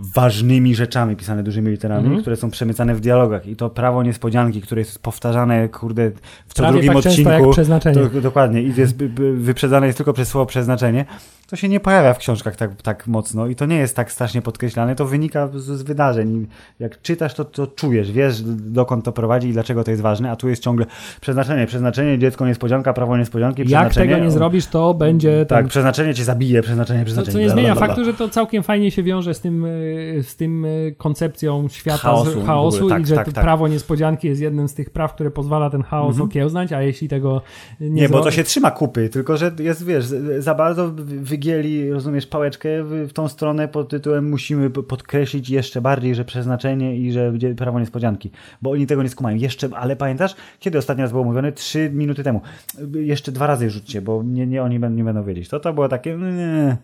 ważnymi rzeczami pisane dużymi literami, Mhm. które są przemycane w dialogach i to prawo niespodzianki, które jest powtarzane, kurde, w co Prawie drugim tak często odcinku. jak przeznaczenie. To, dokładnie, i jest wyprzedzane jest tylko przez słowo przeznaczenie. To się nie pojawia w książkach tak, tak mocno i to nie jest tak strasznie podkreślane, to wynika z, z wydarzeń. Jak czytasz, to, to czujesz, wiesz dokąd to prowadzi i dlaczego to jest ważne, a tu jest ciągle przeznaczenie, przeznaczenie, dziecko niespodzianka, prawo niespodzianki, Jak tego nie o, zrobić, to będzie Tak, ten, przeznaczenie cię zabije, przeznaczenie, przeznaczenie. co nie zmienia faktu, że to całkiem fajnie się wiąże z tym, y, z tym y, koncepcją świata Chaosu chaosu, ogóle, i tak, że tak, tak. prawo niespodzianki jest jednym z tych praw, które pozwala ten chaos Mhm. okiełznać, a jeśli tego nie, Nie, bo to się trzyma kupy, tylko że jest, wiesz, za bardzo wygieli, rozumiesz, pałeczkę w, tą stronę pod tytułem musimy podkreślić jeszcze bardziej, że przeznaczenie i że prawo niespodzianki, bo oni tego nie skumają. Jeszcze, ale pamiętasz, kiedy ostatni raz było mówione? Trzy minuty temu. Jeszcze dwa razy rzućcie, bo nie, nie oni będą, nie będą wiedzieć. To to było takie, nie,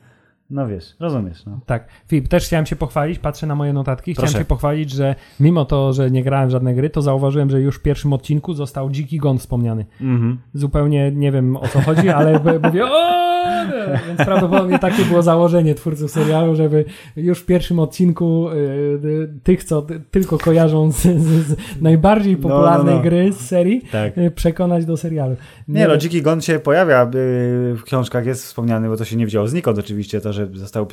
no wiesz, rozumiesz, no. Tak. Filip, też chciałem się pochwalić, patrzę na moje notatki, chciałem Proszę. się pochwalić, że mimo to, że nie grałem w żadne gry, to zauważyłem, że już w pierwszym odcinku został Dziki Gon wspomniany. Mhm. Zupełnie nie wiem o co chodzi, ale mówię o. więc prawdopodobnie takie było założenie twórców serialu, żeby już w pierwszym odcinku y, y, tych, co ty- tylko kojarzą z, z, z najbardziej No, no, popularnej no. gry z serii, Tak. y, przekonać do serialu. Nie no, Dziki Gon się pojawia w książkach, jest wspomniany, bo to się nie wzięło znikąd oczywiście, to, że zostały,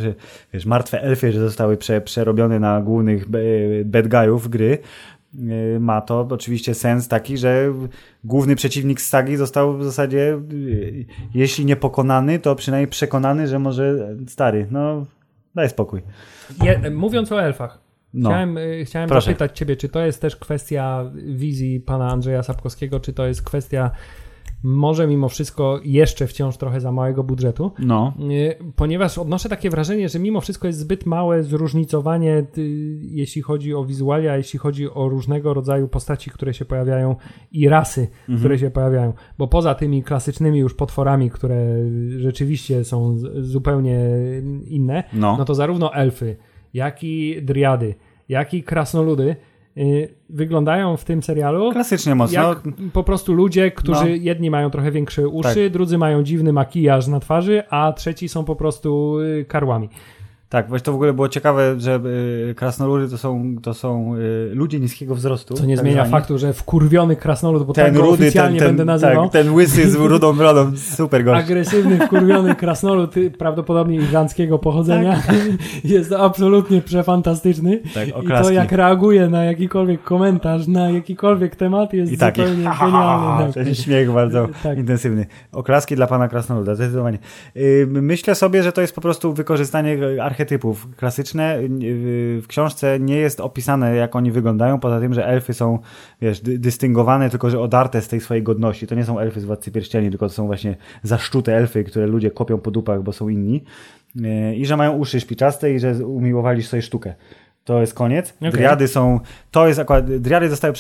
wiesz, martwe elfy, że zostały prze, przerobione na głównych bad guyów gry, ma to oczywiście sens taki, że główny przeciwnik z sagi został w zasadzie, y, jeśli nie pokonany, to przynajmniej przekonany, że może stary, no daj spokój. Je, mówiąc o elfach, No. chciałem, y, chciałem Proszę. zapytać ciebie, czy to jest też kwestia wizji pana Andrzeja Sapkowskiego, czy to jest kwestia może mimo wszystko jeszcze wciąż trochę za małego budżetu, No. Y, ponieważ odnoszę takie wrażenie, że mimo wszystko jest zbyt małe zróżnicowanie, y, jeśli chodzi o wizualia, jeśli chodzi o różnego rodzaju postaci, które się pojawiają i rasy, Mhm. które się pojawiają. Bo poza tymi klasycznymi już potworami, które rzeczywiście są zupełnie inne, No. no to zarówno elfy, jak i driady, jak i krasnoludy wyglądają w tym serialu Klasycznie mocno. jak po prostu ludzie, którzy No. jedni mają trochę większe uszy, drudzy mają dziwny makijaż na twarzy, a trzeci są po prostu y, karłami. Tak, właśnie to w ogóle było ciekawe, że y, krasnoludy to są, to są y, ludzie niskiego wzrostu. Co nie tak zmienia zwani. faktu, że wkurwiony krasnolud, bo ten tak go rudy, ten, oficjalnie ten, będę nazywał. tak, ten łysy z rudą brodą, super gość. Agresywny, wkurwiony krasnolud, prawdopodobnie irlandzkiego pochodzenia. Jest absolutnie przefantastyczny. Tak, I to jak reaguje na jakikolwiek komentarz, na jakikolwiek temat jest I taki zupełnie ha, ha, ha, genialny. ten śmiech bardzo Tak. intensywny. Oklaski dla pana Krasnoluda, zdecydowanie. Myślę sobie, że to jest po prostu wykorzystanie archetypów klasyczne. Yy, W książce nie jest opisane, jak oni wyglądają, poza tym, że elfy są, wiesz, dy- dystyngowane, tylko że odarte z tej swojej godności. To nie są elfy z Władcy Pierścieni, tylko to są właśnie zaszczute elfy, które ludzie kopią po dupach, bo są inni. Yy, I że mają uszy szpiczaste i że umiłowali sobie sztukę. To jest koniec. Okej. Driady są, to jest akurat, driady zostały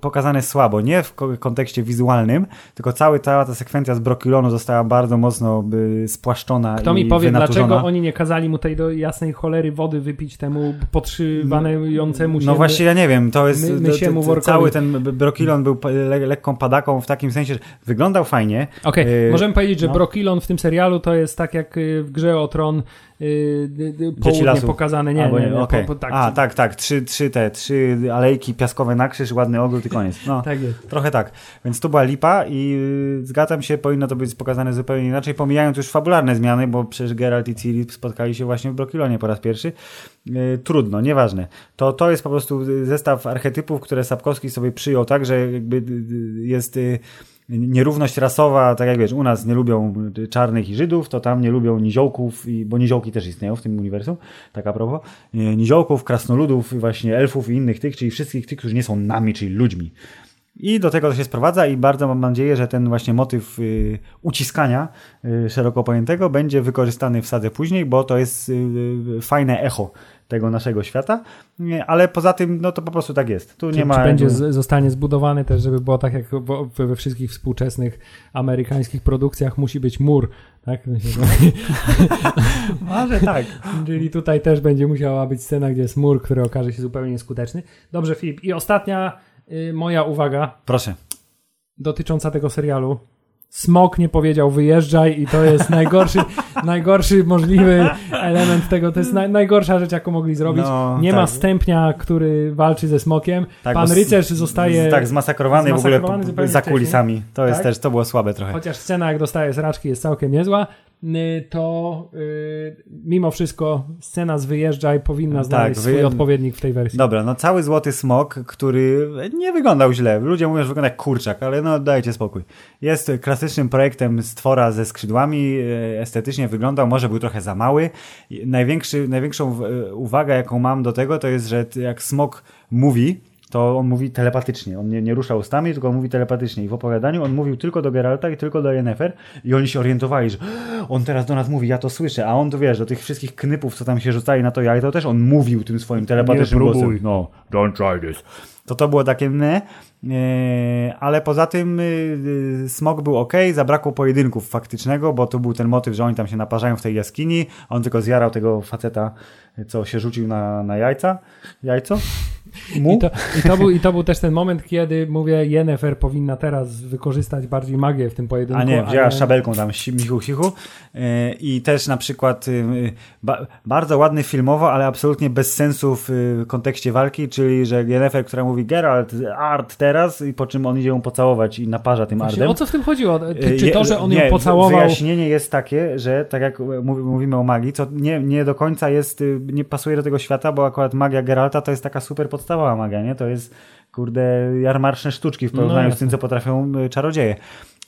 pokazane słabo, nie w ko- kontekście wizualnym, tylko cały, cała ta sekwencja z Brokilonu została bardzo mocno spłaszczona Kto mi powie, dlaczego oni nie kazali mu tej do jasnej cholery wody wypić temu podszywającemu się... No właśnie, ja nie wiem, to jest my- to- to- to- cały ten Brokilon był le, lekką padaką w takim sensie, że wyglądał fajnie. Okej, Yy, możemy powiedzieć, że no. Brokilon w tym serialu to jest tak jak y, w grze o Tron y, Dzieci południe pokazane. Nie, Albo nie, nie, okej. po, po, tak, A, tak, tak, trzy, trzy te, trzy alejki piaskowe na krzyż, ładny ogród i koniec. No. tak jest. Trochę tak. Więc tu była lipa i y, zgadzam się, powinno to być pokazane zupełnie inaczej, pomijając już fabularne zmiany, bo przecież Geralt i Ciri spotkali się właśnie w Brokilonie po raz pierwszy. Y, Trudno, nieważne. To, to jest po prostu zestaw archetypów, które Sapkowski sobie przyjął tak, że jakby y, y, jest nierówność rasowa, tak jak wiesz, u nas nie lubią czarnych i Żydów, to tam nie lubią niziołków, bo niziołki też istnieją w tym uniwersum, tak a propos, niziołków, krasnoludów, właśnie elfów i innych tych, czyli wszystkich tych, którzy nie są nami, czyli ludźmi. I do tego to się sprowadza i bardzo mam nadzieję, że ten właśnie motyw y, uciskania y, szeroko pojętego będzie wykorzystany w sadze później, bo to jest y, y, fajne echo tego naszego świata, Nie, ale poza tym no to po prostu tak jest. Tu Czy, nie ma czy będzie z, zostanie zbudowany też, żeby było tak jak we, wszystkich współczesnych amerykańskich produkcjach musi być mur, tak? Może tak. Czyli tutaj też będzie musiała być scena, gdzie jest mur, który okaże się zupełnie nieskuteczny. Dobrze, Filip. I ostatnia y, moja uwaga Proszę. dotycząca tego serialu. Smok nie powiedział wyjeżdżaj i to jest najgorszy, najgorszy możliwy element tego. To jest naj, najgorsza rzecz, jaką mogli zrobić. No, nie tak. ma stępnia, który walczy ze smokiem. Tak, Pan rycerz zostaje... Z, tak, zmasakrowany, w ogóle zmasakrowany po- zupełnie za kulisami. To jest Tak? też, to było słabe trochę. Chociaż scena, jak dostaje z raczki, jest całkiem niezła, y, to y, mimo wszystko scena z wyjeżdżaj powinna Tak, znaleźć swój wyje- odpowiednik w tej wersji. Dobra, no cały złoty smok, który nie wyglądał źle. Ludzie mówią, że wygląda jak kurczak, ale no dajcie spokój. Jest klasycznym projektem stwora ze skrzydłami, e, estetycznie wyglądał, może był trochę za mały. Największy, największą uwagę, jaką mam do tego, to jest, że jak smok mówi, to on mówi telepatycznie. On nie, nie rusza ustami, tylko on mówi telepatycznie. I w opowiadaniu on mówił tylko do Geralta i tylko do Yennefer i oni się orientowali, że on teraz do nas mówi, ja to słyszę, a on to wiesz, do tych wszystkich knypów, co tam się rzucali na to jaj, to też on mówił tym swoim telepatycznym próbuj. głosem. No, don't try this. To to było takie ne, e, ale poza tym y, y, smog był ok, zabrakło pojedynków faktycznego, bo tu był ten motyw, że oni tam się naparzają w tej jaskini, on tylko zjarał tego faceta, co się rzucił na, na jajca. Jajco? Mu? I to, i, to był, I to był też ten moment, kiedy mówię, Yennefer powinna teraz wykorzystać bardziej magię w tym pojedynku. A nie, wzięła ale- szabelką tam michu, sichu. Yy, I też na przykład yy, ba bardzo ładny filmowo, ale absolutnie bez sensu w yy, kontekście walki, czyli że Yennefer, która mówi Geralt, art teraz i po czym on idzie ją pocałować i naparza tym Właśnie, artem. o co w tym chodziło? Czy, czy to, że on nie, ją pocałował... Wyjaśnienie jest takie, że tak jak mówi- mówimy o magii, co nie, nie do końca jest, y, nie pasuje do tego świata, bo akurat magia Geralta to jest taka super podstawowa magia, nie? To jest, kurde, jarmarczne sztuczki w porównaniu No z tym, co potrafią y, czarodzieje.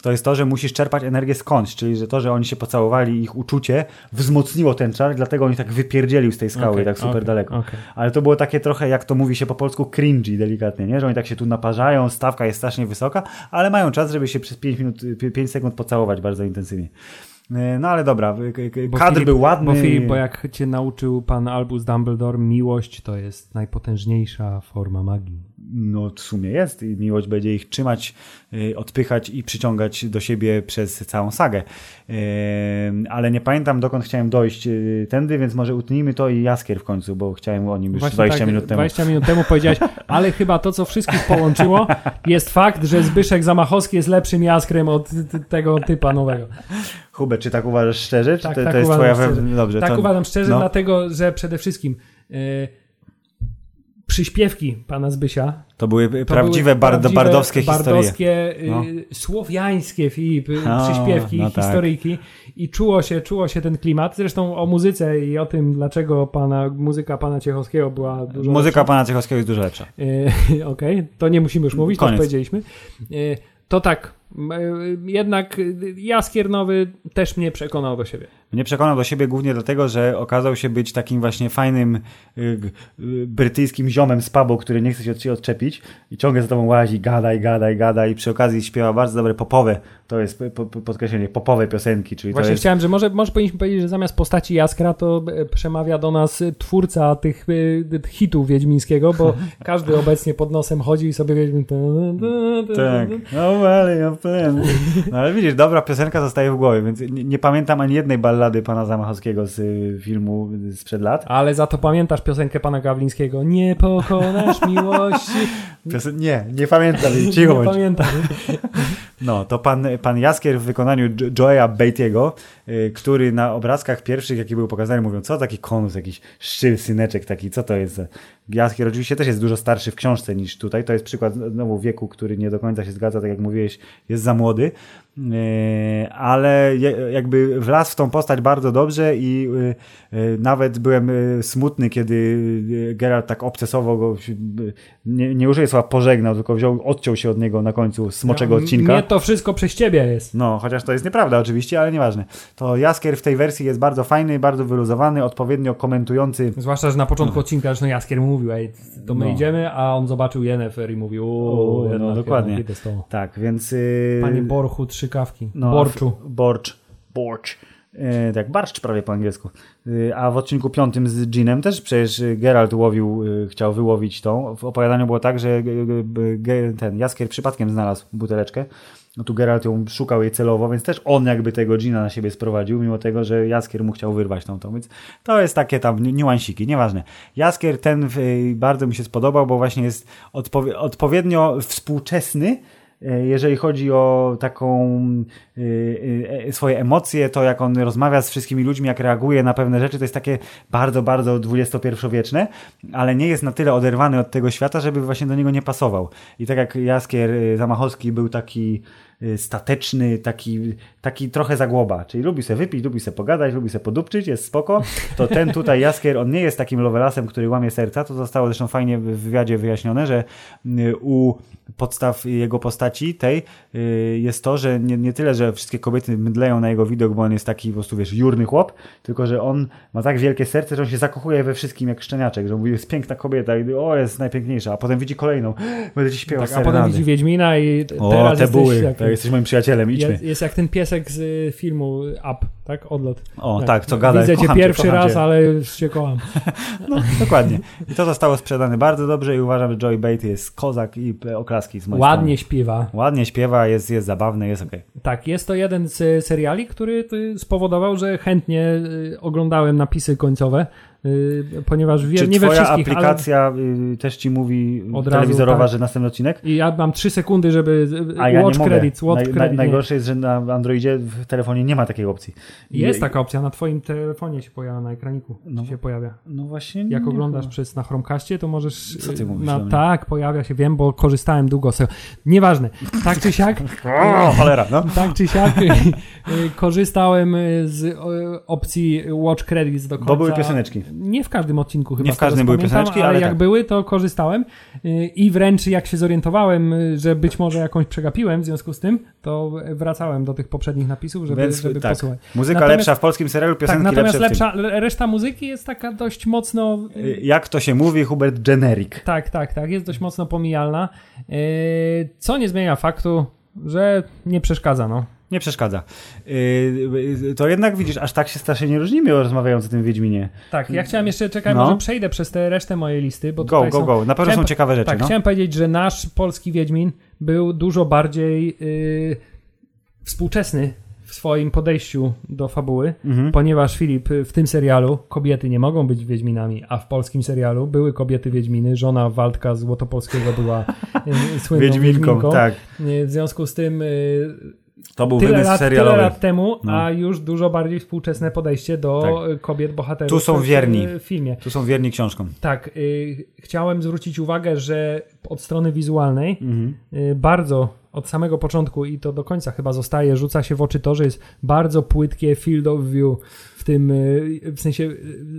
To jest to, że musisz czerpać energię skądś, czyli że to, że oni się pocałowali, ich uczucie wzmocniło ten czar, dlatego oni tak wypierdzielił z tej skały Okej, tak super okej, daleko. okej. Ale to było takie trochę, jak to mówi się po polsku, cringy delikatnie, nie? Że oni tak się tu naparzają, stawka jest strasznie wysoka, ale mają czas, żeby się przez 5 minut, 5 sekund pocałować bardzo intensywnie. E, No ale dobra, Bo kadr Filip- był ładny. Bo Filip, bo jak cię nauczył pan Albus Dumbledore, miłość to jest najpotężniejsza forma magii. No w sumie jest i miłość będzie ich trzymać, y, odpychać i przyciągać do siebie przez całą sagę. Y, ale nie pamiętam dokąd chciałem dojść y, tędy, więc może utnijmy to i Jaskier w końcu, bo chciałem o nim już Właśnie 20 tak, minut temu. 20 minut temu powiedziałeś, ale chyba to, co wszystkich połączyło, jest fakt, że Zbyszek Zamachowski jest lepszym jaskrem od tego typa nowego. Hubert, czy tak uważasz szczerze? Czy Tak, to, tak to jest uważam twoja... szczerze. Dobrze, Tak to... uważam szczerze, no. dlatego, że przede wszystkim yy, przyśpiewki pana Zbysia To były to prawdziwe, były bardo, prawdziwe bardowskie historie. bardowskie, y, No. słowiańskie Filip, y, O, przyśpiewki, no tak. historyjki i czuło się, czuło się ten klimat. Zresztą o muzyce i o tym, dlaczego pana, muzyka pana Ciechowskiego była dużo Muzyka lepsza. pana Ciechowskiego jest dużo lepsza. Y, Okej, to nie musimy już mówić, to Koniec. już powiedzieliśmy. Y, To tak, jednak y, Jaskier Nowy też mnie przekonał do siebie. Mnie przekonał do siebie głównie dlatego, że okazał się być takim właśnie fajnym y, y, brytyjskim ziomem z pubu, który nie chce się od siebie odczepić i ciągle za tobą łazi, gadaj, gadaj, gadaj i przy okazji śpiewa bardzo dobre popowe, to jest po, po, podkreślenie, popowe piosenki, czyli Właśnie jest... chciałem, że może, może powinniśmy powiedzieć, że zamiast postaci Jaskra to e, przemawia do nas twórca tych e, hitów wiedźmińskiego, bo każdy obecnie pod nosem chodzi i sobie wiedźmin... Tak. No, playing. no ale widzisz, dobra piosenka zostaje w głowie, więc nie, nie pamiętam ani jednej ballady pana Zamachowskiego z y, filmu sprzed lat. Ale za to pamiętasz piosenkę pana Gawlińskiego Nie pokonasz miłości. Piosen... Nie, nie pamiętam, cicho Nie pamiętam. No, to pan, pan Jaskier w wykonaniu Jo- Joe'a Beattiego, y, który na obrazkach pierwszych, jakie były pokazane, mówią, co taki konus, jakiś szczyl, syneczek taki, co to jest? Jaskier oczywiście też jest dużo starszy w książce niż tutaj, to jest przykład znowu wieku, który nie do końca się zgadza, tak jak mówiłeś, jest za młody, y, ale jakby wlazł w tą postać bardzo dobrze i y, y, nawet byłem smutny, kiedy Geralt tak obcesował go, nie, nie użyję słowa pożegnał, tylko wziął, odciął się od niego na końcu smoczego odcinka. Nie to wszystko przez ciebie jest. No, chociaż to jest nieprawda oczywiście, ale nieważne. To Jaskier w tej wersji jest bardzo fajny, bardzo wyluzowany, odpowiednio komentujący. Zwłaszcza, że na początku odcinka zresztą Jaskier mówił, ej, to my No. idziemy, a on zobaczył Yennefer i mówił, no, jednak, dokładnie. tobą. Tak, więc... Yy, Panie Borchu, trzy kawki. no, Borczu. Borcz. Borcz. Yy, tak, barszcz prawie po angielsku. Yy, a w odcinku piątym z Jeanem też przecież y, Geralt łowił, yy, chciał wyłowić tą. W opowiadaniu było tak, że y, y, ten Jaskier przypadkiem znalazł buteleczkę. No tu Geralt ją szukał jej celowo, więc też on jakby tego Gina na siebie sprowadził, mimo tego, że Jaskier mu chciał wyrwać tą tą. Więc to jest takie tam ni- niuansiki, nieważne. Jaskier ten y, bardzo mi się spodobał, bo właśnie jest odpowie- odpowiednio współczesny, jeżeli chodzi o taką y, y, e, swoje emocje, to jak on rozmawia z wszystkimi ludźmi, jak reaguje na pewne rzeczy, to jest takie bardzo, bardzo XXI-wieczne, ale nie jest na tyle oderwany od tego świata, żeby właśnie do niego nie pasował. I tak jak Jaskier y, Zamachowski był taki stateczny, taki, taki trochę zagłoba, czyli lubi sobie wypić, lubi sobie pogadać, lubi sobie podupczyć, jest spoko, to ten tutaj Jaskier, on nie jest takim lovelasem, który łamie serca, to zostało zresztą fajnie w wywiadzie wyjaśnione, że y, u podstaw jego postaci tej y, jest to, że nie, nie tyle, że wszystkie kobiety mydleją na jego widok, bo on jest taki po prostu, wiesz, jurny chłop, tylko, że on ma tak wielkie serce, że on się zakochuje we wszystkim jak szczeniaczek, że mówi, jest piękna kobieta i o, jest najpiękniejsza, a potem widzi kolejną, będę ci śpiewał Tak, a potem widzi Wiedźmina i O, teraz te buły, tak, jesteś moim przyjacielem, idźmy. jest, jest jak ten piesek z y, filmu Up, tak? Odlot. O, tak, co gada. Widzę cię pierwszy kocham raz, cię. ale już cię kocham. No, dokładnie. I to zostało sprzedane bardzo dobrze i uważam, że Joey Bate jest kozak i oklaski z mojej Ładnie śpiewa. strony. Ładnie śpiewa, jest, jest zabawny, jest okej. Tak, jest to jeden z seriali, który y, spowodował, że chętnie y, oglądałem napisy końcowe, ponieważ wie, Czy nie we twoja wszystkich, ale aplikacja y, też ci mówi Od telewizorowa, razu, tak. że następny odcinek? i ja mam trzy sekundy, żeby y, A ja watch nie credits, watch Naj, credit, najgorsze jest, że na Androidzie w telefonie nie ma takiej opcji. I- Jest taka opcja, na twoim telefonie się pojawia, na ekraniku No. się pojawia. No właśnie. Jak oglądasz chyba. przez na Chromecastie, to możesz... Co ty y, mówisz na, do mnie? Tak, pojawia się, wiem, bo korzystałem długo z tego. Nieważne. Tak czy siak, O, cholera, no. tak czy siak, y, y, korzystałem y, z y, opcji Watch Credits do końca. Bo były pioseneczki. Nie w każdym odcinku chyba. Nie w każdym były pamiętam, pioseneczki, ale, ale jak tak. były, to korzystałem Y, i wręcz jak się zorientowałem, y, że być może jakąś przegapiłem w związku z tym, to wracałem do tych poprzednich napisów, żeby, Więc żeby tak. posłuchać. Muzyka Natomiast- lepsza w polskim serialu, Tak, piosenki natomiast w tym. lepsza, le- reszta muzyki jest taka dość mocno... y, Jak to się mówi, Hubert Generic. Tak, tak, tak, jest dość mocno pomijalna, co nie zmienia faktu, że nie przeszkadza, no. Nie przeszkadza. Yy, to jednak widzisz, aż tak się strasznie nie różnimy rozmawiając o tym Wiedźminie. Tak, ja chciałem jeszcze, czekaj, No. może przejdę przez tę resztę mojej listy, bo Go, tutaj go, są... go. Na pewno Chciałem są ciekawe rzeczy. Tak, no. chciałem powiedzieć, że nasz polski Wiedźmin był dużo bardziej yy, współczesny w swoim podejściu do fabuły, Mhm. ponieważ Filip, w tym serialu kobiety nie mogą być Wiedźminami, a w polskim serialu były kobiety Wiedźminy, żona Waldka Złotopolskiego była yy, słynną Wiedźminką, Wiedźminką. tak. Yy, W związku z tym yy, To był tyle lat, tyle serialowy. lat temu, No. a już dużo bardziej współczesne podejście do Tak. kobiet bohaterów Tu są wierni. w filmie. Tu są wierni książkom. Tak, y, chciałem zwrócić uwagę, że od strony wizualnej Mhm. y, bardzo od samego początku i to do końca chyba zostaje, rzuca się w oczy to, że jest bardzo płytkie field of view w tym, y, w sensie y,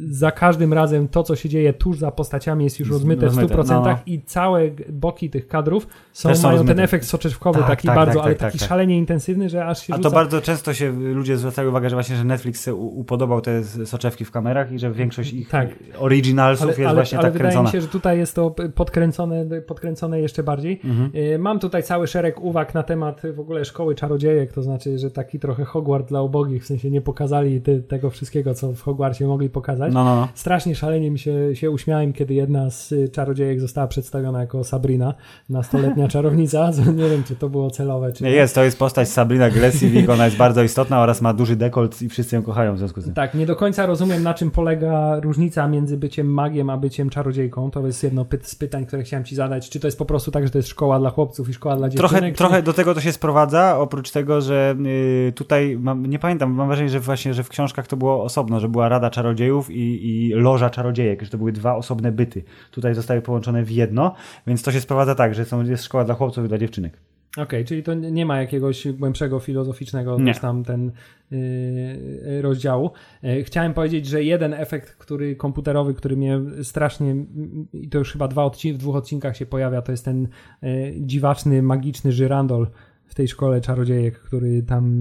za każdym razem to, co się dzieje tuż za postaciami jest już rozmyte w rozmyte, 100% no, no. i całe boki tych kadrów są, są mają ten rozmyte. efekt soczewkowy Tak, taki tak, bardzo, tak, ale tak, tak, taki tak. szalenie intensywny, że aż się A rzuca to bardzo często się ludzie zwracają uwagę, że właśnie, że Netflix upodobał te soczewki w kamerach i że większość ich Tak. originalsów ale, jest ale, właśnie ale tak wydaje kręcona. mi się, że tutaj jest to podkręcone, podkręcone jeszcze bardziej. Mhm. Y, Mam tutaj cały szereg uwag na temat w ogóle szkoły czarodziejek, to znaczy, że taki trochę Hogwart dla ubogich, w sensie nie pokazali te, tego wszystkiego, co w Hogwarcie mogli pokazać. No, no, no. Strasznie szalenie mi się, się uśmiałem, kiedy jedna z y, czarodziejek została przedstawiona jako Sabrina, nastoletnia czarownica. Nie wiem, czy to było celowe, czy Nie, Jest, to jest postać Sabrina Glessiwik, ona jest bardzo istotna oraz ma duży dekolt i wszyscy ją kochają w związku z tym. Tak, nie do końca rozumiem, na czym polega różnica między byciem magiem a byciem czarodziejką. To jest jedno z pytań, które chciałem ci zadać. Czy to jest po prostu tak, że to jest szkoła dla chłopców i szkoła dla dziewczynek? Trochę, czy- trochę do tego to się sprowadza, oprócz tego, że y, tutaj, mam, nie pamiętam, mam wrażenie, że właśnie, że w książkach to było osobno, że była Rada Czarodziejów i, i Loża Czarodziejek, że to były dwa osobne byty. Tutaj zostały połączone w jedno, więc to się sprowadza tak, że są, jest szkoła dla chłopców i dla dziewczynek. Okej, czyli to nie ma jakiegoś głębszego filozoficznego Nie. tam ten yy, rozdziału. Yy, chciałem powiedzieć, że jeden efekt, który komputerowy, który mnie strasznie i to już chyba dwa odci- w dwóch odcinkach się pojawia, to jest ten yy, dziwaczny, magiczny żyrandol w tej szkole czarodziejek, który tam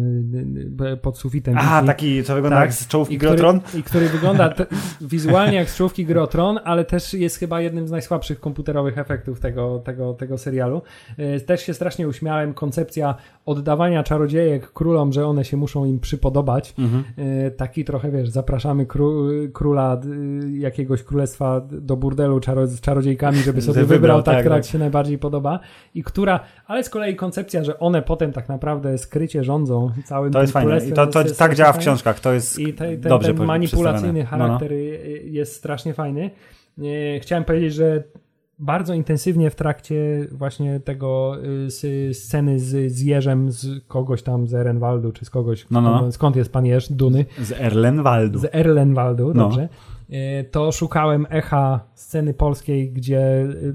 yy, yy, pod sufitem wisi. taki, co wygląda Tak. jak z czołówki I który, Grotron? I który wygląda te, wizualnie jak z czołówki Grotron, ale też jest chyba jednym z najsłabszych komputerowych efektów tego, tego, tego serialu. Też się strasznie uśmiałem. Koncepcja oddawania czarodziejek królom, że one się muszą im przypodobać. Mhm. Taki trochę, wiesz, zapraszamy kró, króla y, jakiegoś królestwa do burdelu czaro, z czarodziejkami, żeby sobie Wybrał, wybrał, ta, tak, która tak. się najbardziej podoba i która, ale z kolei koncepcja, że one potem tak naprawdę skrycie rządzą całym To jest fajne. I to, to tak działa w książkach, to jest I te, te, dobrze ten manipulacyjny przedstawione. No, no. charakter y, jest strasznie fajny. E, Chciałem powiedzieć, że bardzo intensywnie w trakcie właśnie tego y, sceny z, z Jerzem, z kogoś tam z Erenwaldu, czy z kogoś, No, no. skąd- skąd jest pan Jerz, Duny, Z Erlenwaldu. z Erlenwaldu, No. dobrze, E, to szukałem echa sceny polskiej, gdzie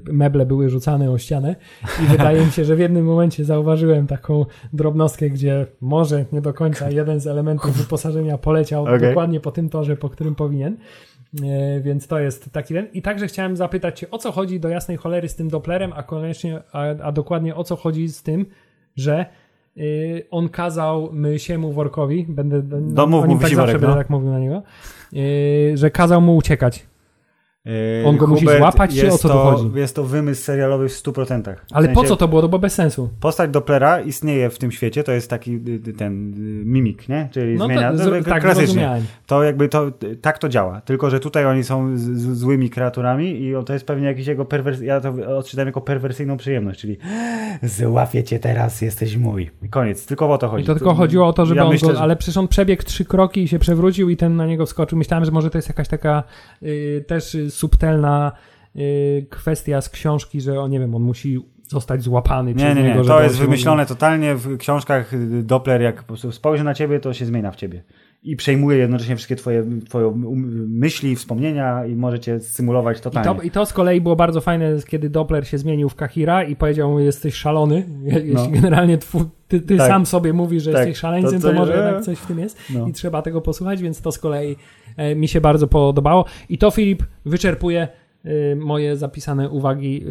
y, meble były rzucane o ścianę i wydaje mi się, że w jednym momencie zauważyłem taką drobnostkę, gdzie może nie do końca jeden z elementów wyposażenia poleciał Okej. dokładnie po tym torze, po którym powinien. E, Więc to jest taki ten. I także chciałem zapytać Cię, o co chodzi do jasnej cholery z tym Dopplerem, a koniecznie, a, a dokładnie o co chodzi z tym, że on kazał mysiemu workowi, będę No, mów, o nim mów, tak zawsze będę tak mówił na niego, y, że kazał mu uciekać. Yy, On go musi złapać, czy o co tu to, chodzi? Jest to wymysł serialowy w 100%. W Ale po sensie co to było? To było bez sensu. Postać Dopplera istnieje w tym świecie, to jest taki y, y, ten y, mimik, nie? Czyli No zmienia. to, no, z, tak, klasycznie. To jakby to, tak to działa. Tylko, że tutaj oni są z, z, złymi kreaturami i to jest pewnie jakiś jego perwers... Ja to odczytałem jako perwersyjną przyjemność, czyli złapię cię teraz, jesteś mój. I koniec. Tylko o to chodzi. I to tylko chodziło o to, żeby ja on myślę, go, że- ale przecież on przebiegł trzy kroki i się przewrócił i ten na niego wskoczył. Myślałem, że może to jest jakaś taka y, też subtelna y, kwestia z książki, że on, nie wiem, on musi zostać złapany Nie, nie, niego, nie. żeby To jest wymyślone totalnie w książkach. y, Doppler, jak po prostu spojrzy na ciebie, to się zmienia w ciebie. I przejmuje jednocześnie wszystkie twoje, twoje um- myśli, wspomnienia i może cię symulować I totalnie. to, I to z kolei było bardzo fajne, kiedy Doppler się zmienił w Kahira i powiedział mu, jesteś szalony. Je- Jeśli No. generalnie twu, ty, ty Tak. sam sobie mówisz, że Tak. jesteś szaleńcem, To to, co- może jednak coś w tym jest No. i trzeba tego posłuchać, więc to z kolei e, mi się bardzo podobało. I to, Filip, wyczerpuje moje zapisane uwagi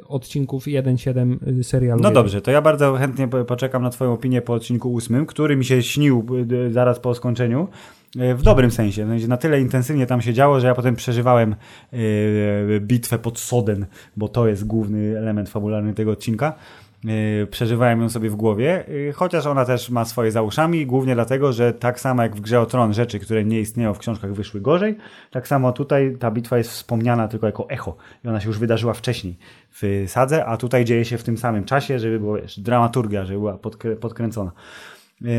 e, odcinków 1.7 serialu. No dobrze, to ja bardzo chętnie po- poczekam na Twoją opinię po odcinku ósmym, który mi się śnił y, zaraz po skończeniu. y, W dobrym sensie. Sensie Na tyle intensywnie tam się działo, że ja potem przeżywałem y, bitwę pod Soden, bo to jest główny element fabularny tego odcinka. Yy, przeżywałem ją sobie w głowie, yy, chociaż ona też ma swoje za uszami, głównie dlatego, że tak samo jak w Grze o Tron rzeczy, które nie istnieją w książkach wyszły gorzej, tak samo tutaj ta bitwa jest wspomniana tylko jako echo i ona się już wydarzyła wcześniej w Sadze, a tutaj dzieje się w tym samym czasie, żeby wiesz, dramaturgia, żeby była podkrę podkręcona. Yy,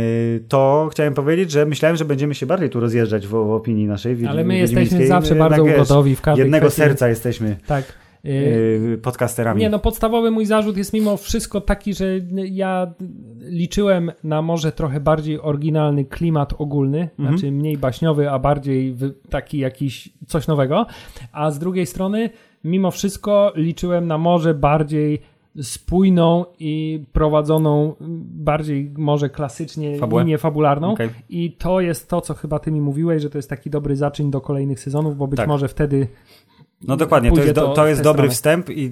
to chciałem powiedzieć, że myślałem, że będziemy się bardziej tu rozjeżdżać w, w opinii naszej. Ale my jesteśmy zawsze bardzo ugodowi w każdej Jednego kwestii. serca jesteśmy Tak. Yy, podcasterami. Nie, no podstawowy mój zarzut jest mimo wszystko taki, że ja liczyłem na może trochę bardziej oryginalny klimat ogólny, Mhm. znaczy mniej baśniowy, a bardziej taki jakiś coś nowego, a z drugiej strony mimo wszystko liczyłem na może bardziej spójną i prowadzoną bardziej może klasycznie Fabułę? linię fabularną Okej. i to jest to, co chyba ty mi mówiłeś, że to jest taki dobry zaczyn do kolejnych sezonów, bo być Tak. może wtedy No dokładnie, to jest, do, to jest dobry wstęp i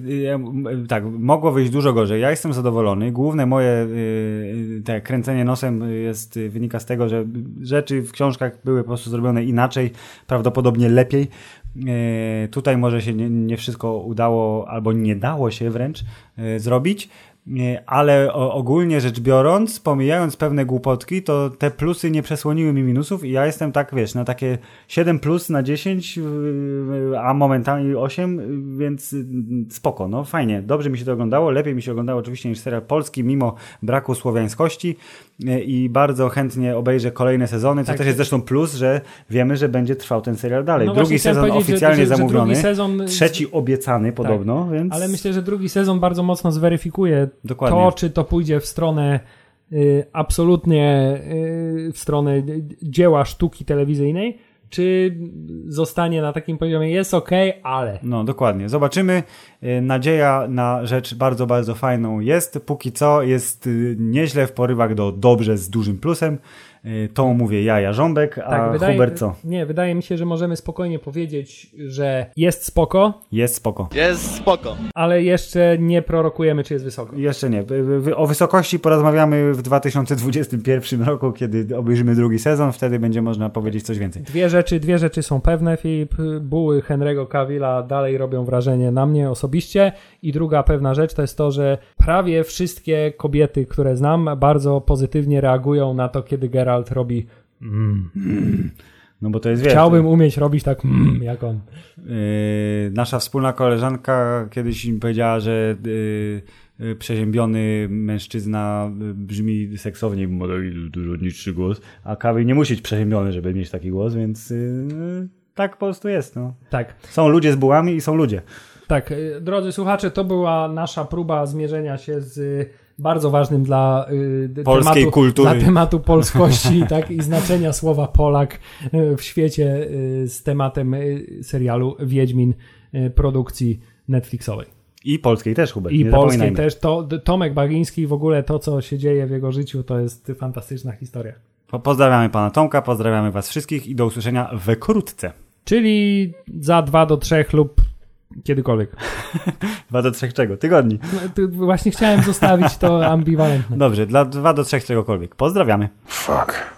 tak, mogło wyjść dużo gorzej. Ja jestem zadowolony. Główne moje y, te kręcenie nosem jest, y, wynika z tego, że rzeczy w książkach były po prostu zrobione inaczej, prawdopodobnie lepiej. Y, Tutaj może się nie, nie wszystko udało, albo nie dało się wręcz zrobić. Y, Ale ogólnie rzecz biorąc, pomijając pewne głupotki, to te plusy nie przesłoniły mi minusów i ja jestem tak, wiesz, na takie 7 plus na 10, yy, a momentami 8, yy, więc yy, spoko, no fajnie, dobrze mi się to oglądało, lepiej mi się oglądało oczywiście niż serial polski, mimo braku słowiańskości yy, i bardzo chętnie obejrzę kolejne sezony, co Tak. też jest zresztą plus, że wiemy, że będzie trwał ten serial dalej. No drugi sezon że- oficjalnie że- że drugi zamówiony, sezon- trzeci obiecany podobno, więc Ale myślę, że drugi sezon bardzo mocno zweryfikuje Dokładnie. to, czy to pójdzie w stronę y, absolutnie y, w stronę dzieła sztuki telewizyjnej, czy zostanie na takim poziomie jest ok, ale. No, dokładnie. Zobaczymy. Y, Nadzieja na rzecz bardzo, bardzo fajną jest. Póki co jest nieźle w porywach do dobrze z dużym plusem. Y, To mówię ja, Jarząbek, a Tak, wydaje, Hubert co? Nie, wydaje mi się, że możemy spokojnie powiedzieć, że jest spoko, Jest spoko. Jest spoko. ale jeszcze nie prorokujemy, czy jest wysoko. Jeszcze nie. O wysokości porozmawiamy w 2021 roku, kiedy obejrzymy drugi sezon. Wtedy będzie można powiedzieć coś więcej. Dwie rzeczy, dwie rzeczy są pewne, Filip. Buły Henry'ego Cavilla dalej robią wrażenie na mnie osobiście. I druga pewna rzecz to jest to, że prawie wszystkie kobiety, które znam, bardzo pozytywnie reagują na to, kiedy Geralt robi. No bo to jest Chciałbym umieć robić tak, mm, jak on. Yy, nasza wspólna koleżanka kiedyś mi powiedziała, że yy, yy, przeziębiony mężczyzna yy, brzmi seksowniej, bo ma dużo niższy głos, a Kawy nie musi być przeziębiony, żeby mieć taki głos, więc yy, tak po prostu jest. No. Tak. Są ludzie z bułami i są ludzie. Tak, y, drodzy słuchacze, to była nasza próba zmierzenia się z bardzo ważnym dla y, Polskiej tematu, kultury. dla tematu polskości tak, i znaczenia słowa Polak y, w świecie y, z tematem y, serialu Wiedźmin y, produkcji Netflixowej. I polskiej też, Hubert. I polskiej też. To, Tomek Bagiński w ogóle to, co się dzieje w jego życiu, to jest fantastyczna historia. Po- Pozdrawiamy pana Tomka, pozdrawiamy was wszystkich i do usłyszenia wkrótce. Czyli za dwa do trzech lub kiedykolwiek. Dwa do trzech czego? Tygodni. No, Właśnie chciałem zostawić to ambiwalentne. Dobrze, dla dwa do trzech czegokolwiek. Pozdrawiamy. Fuck.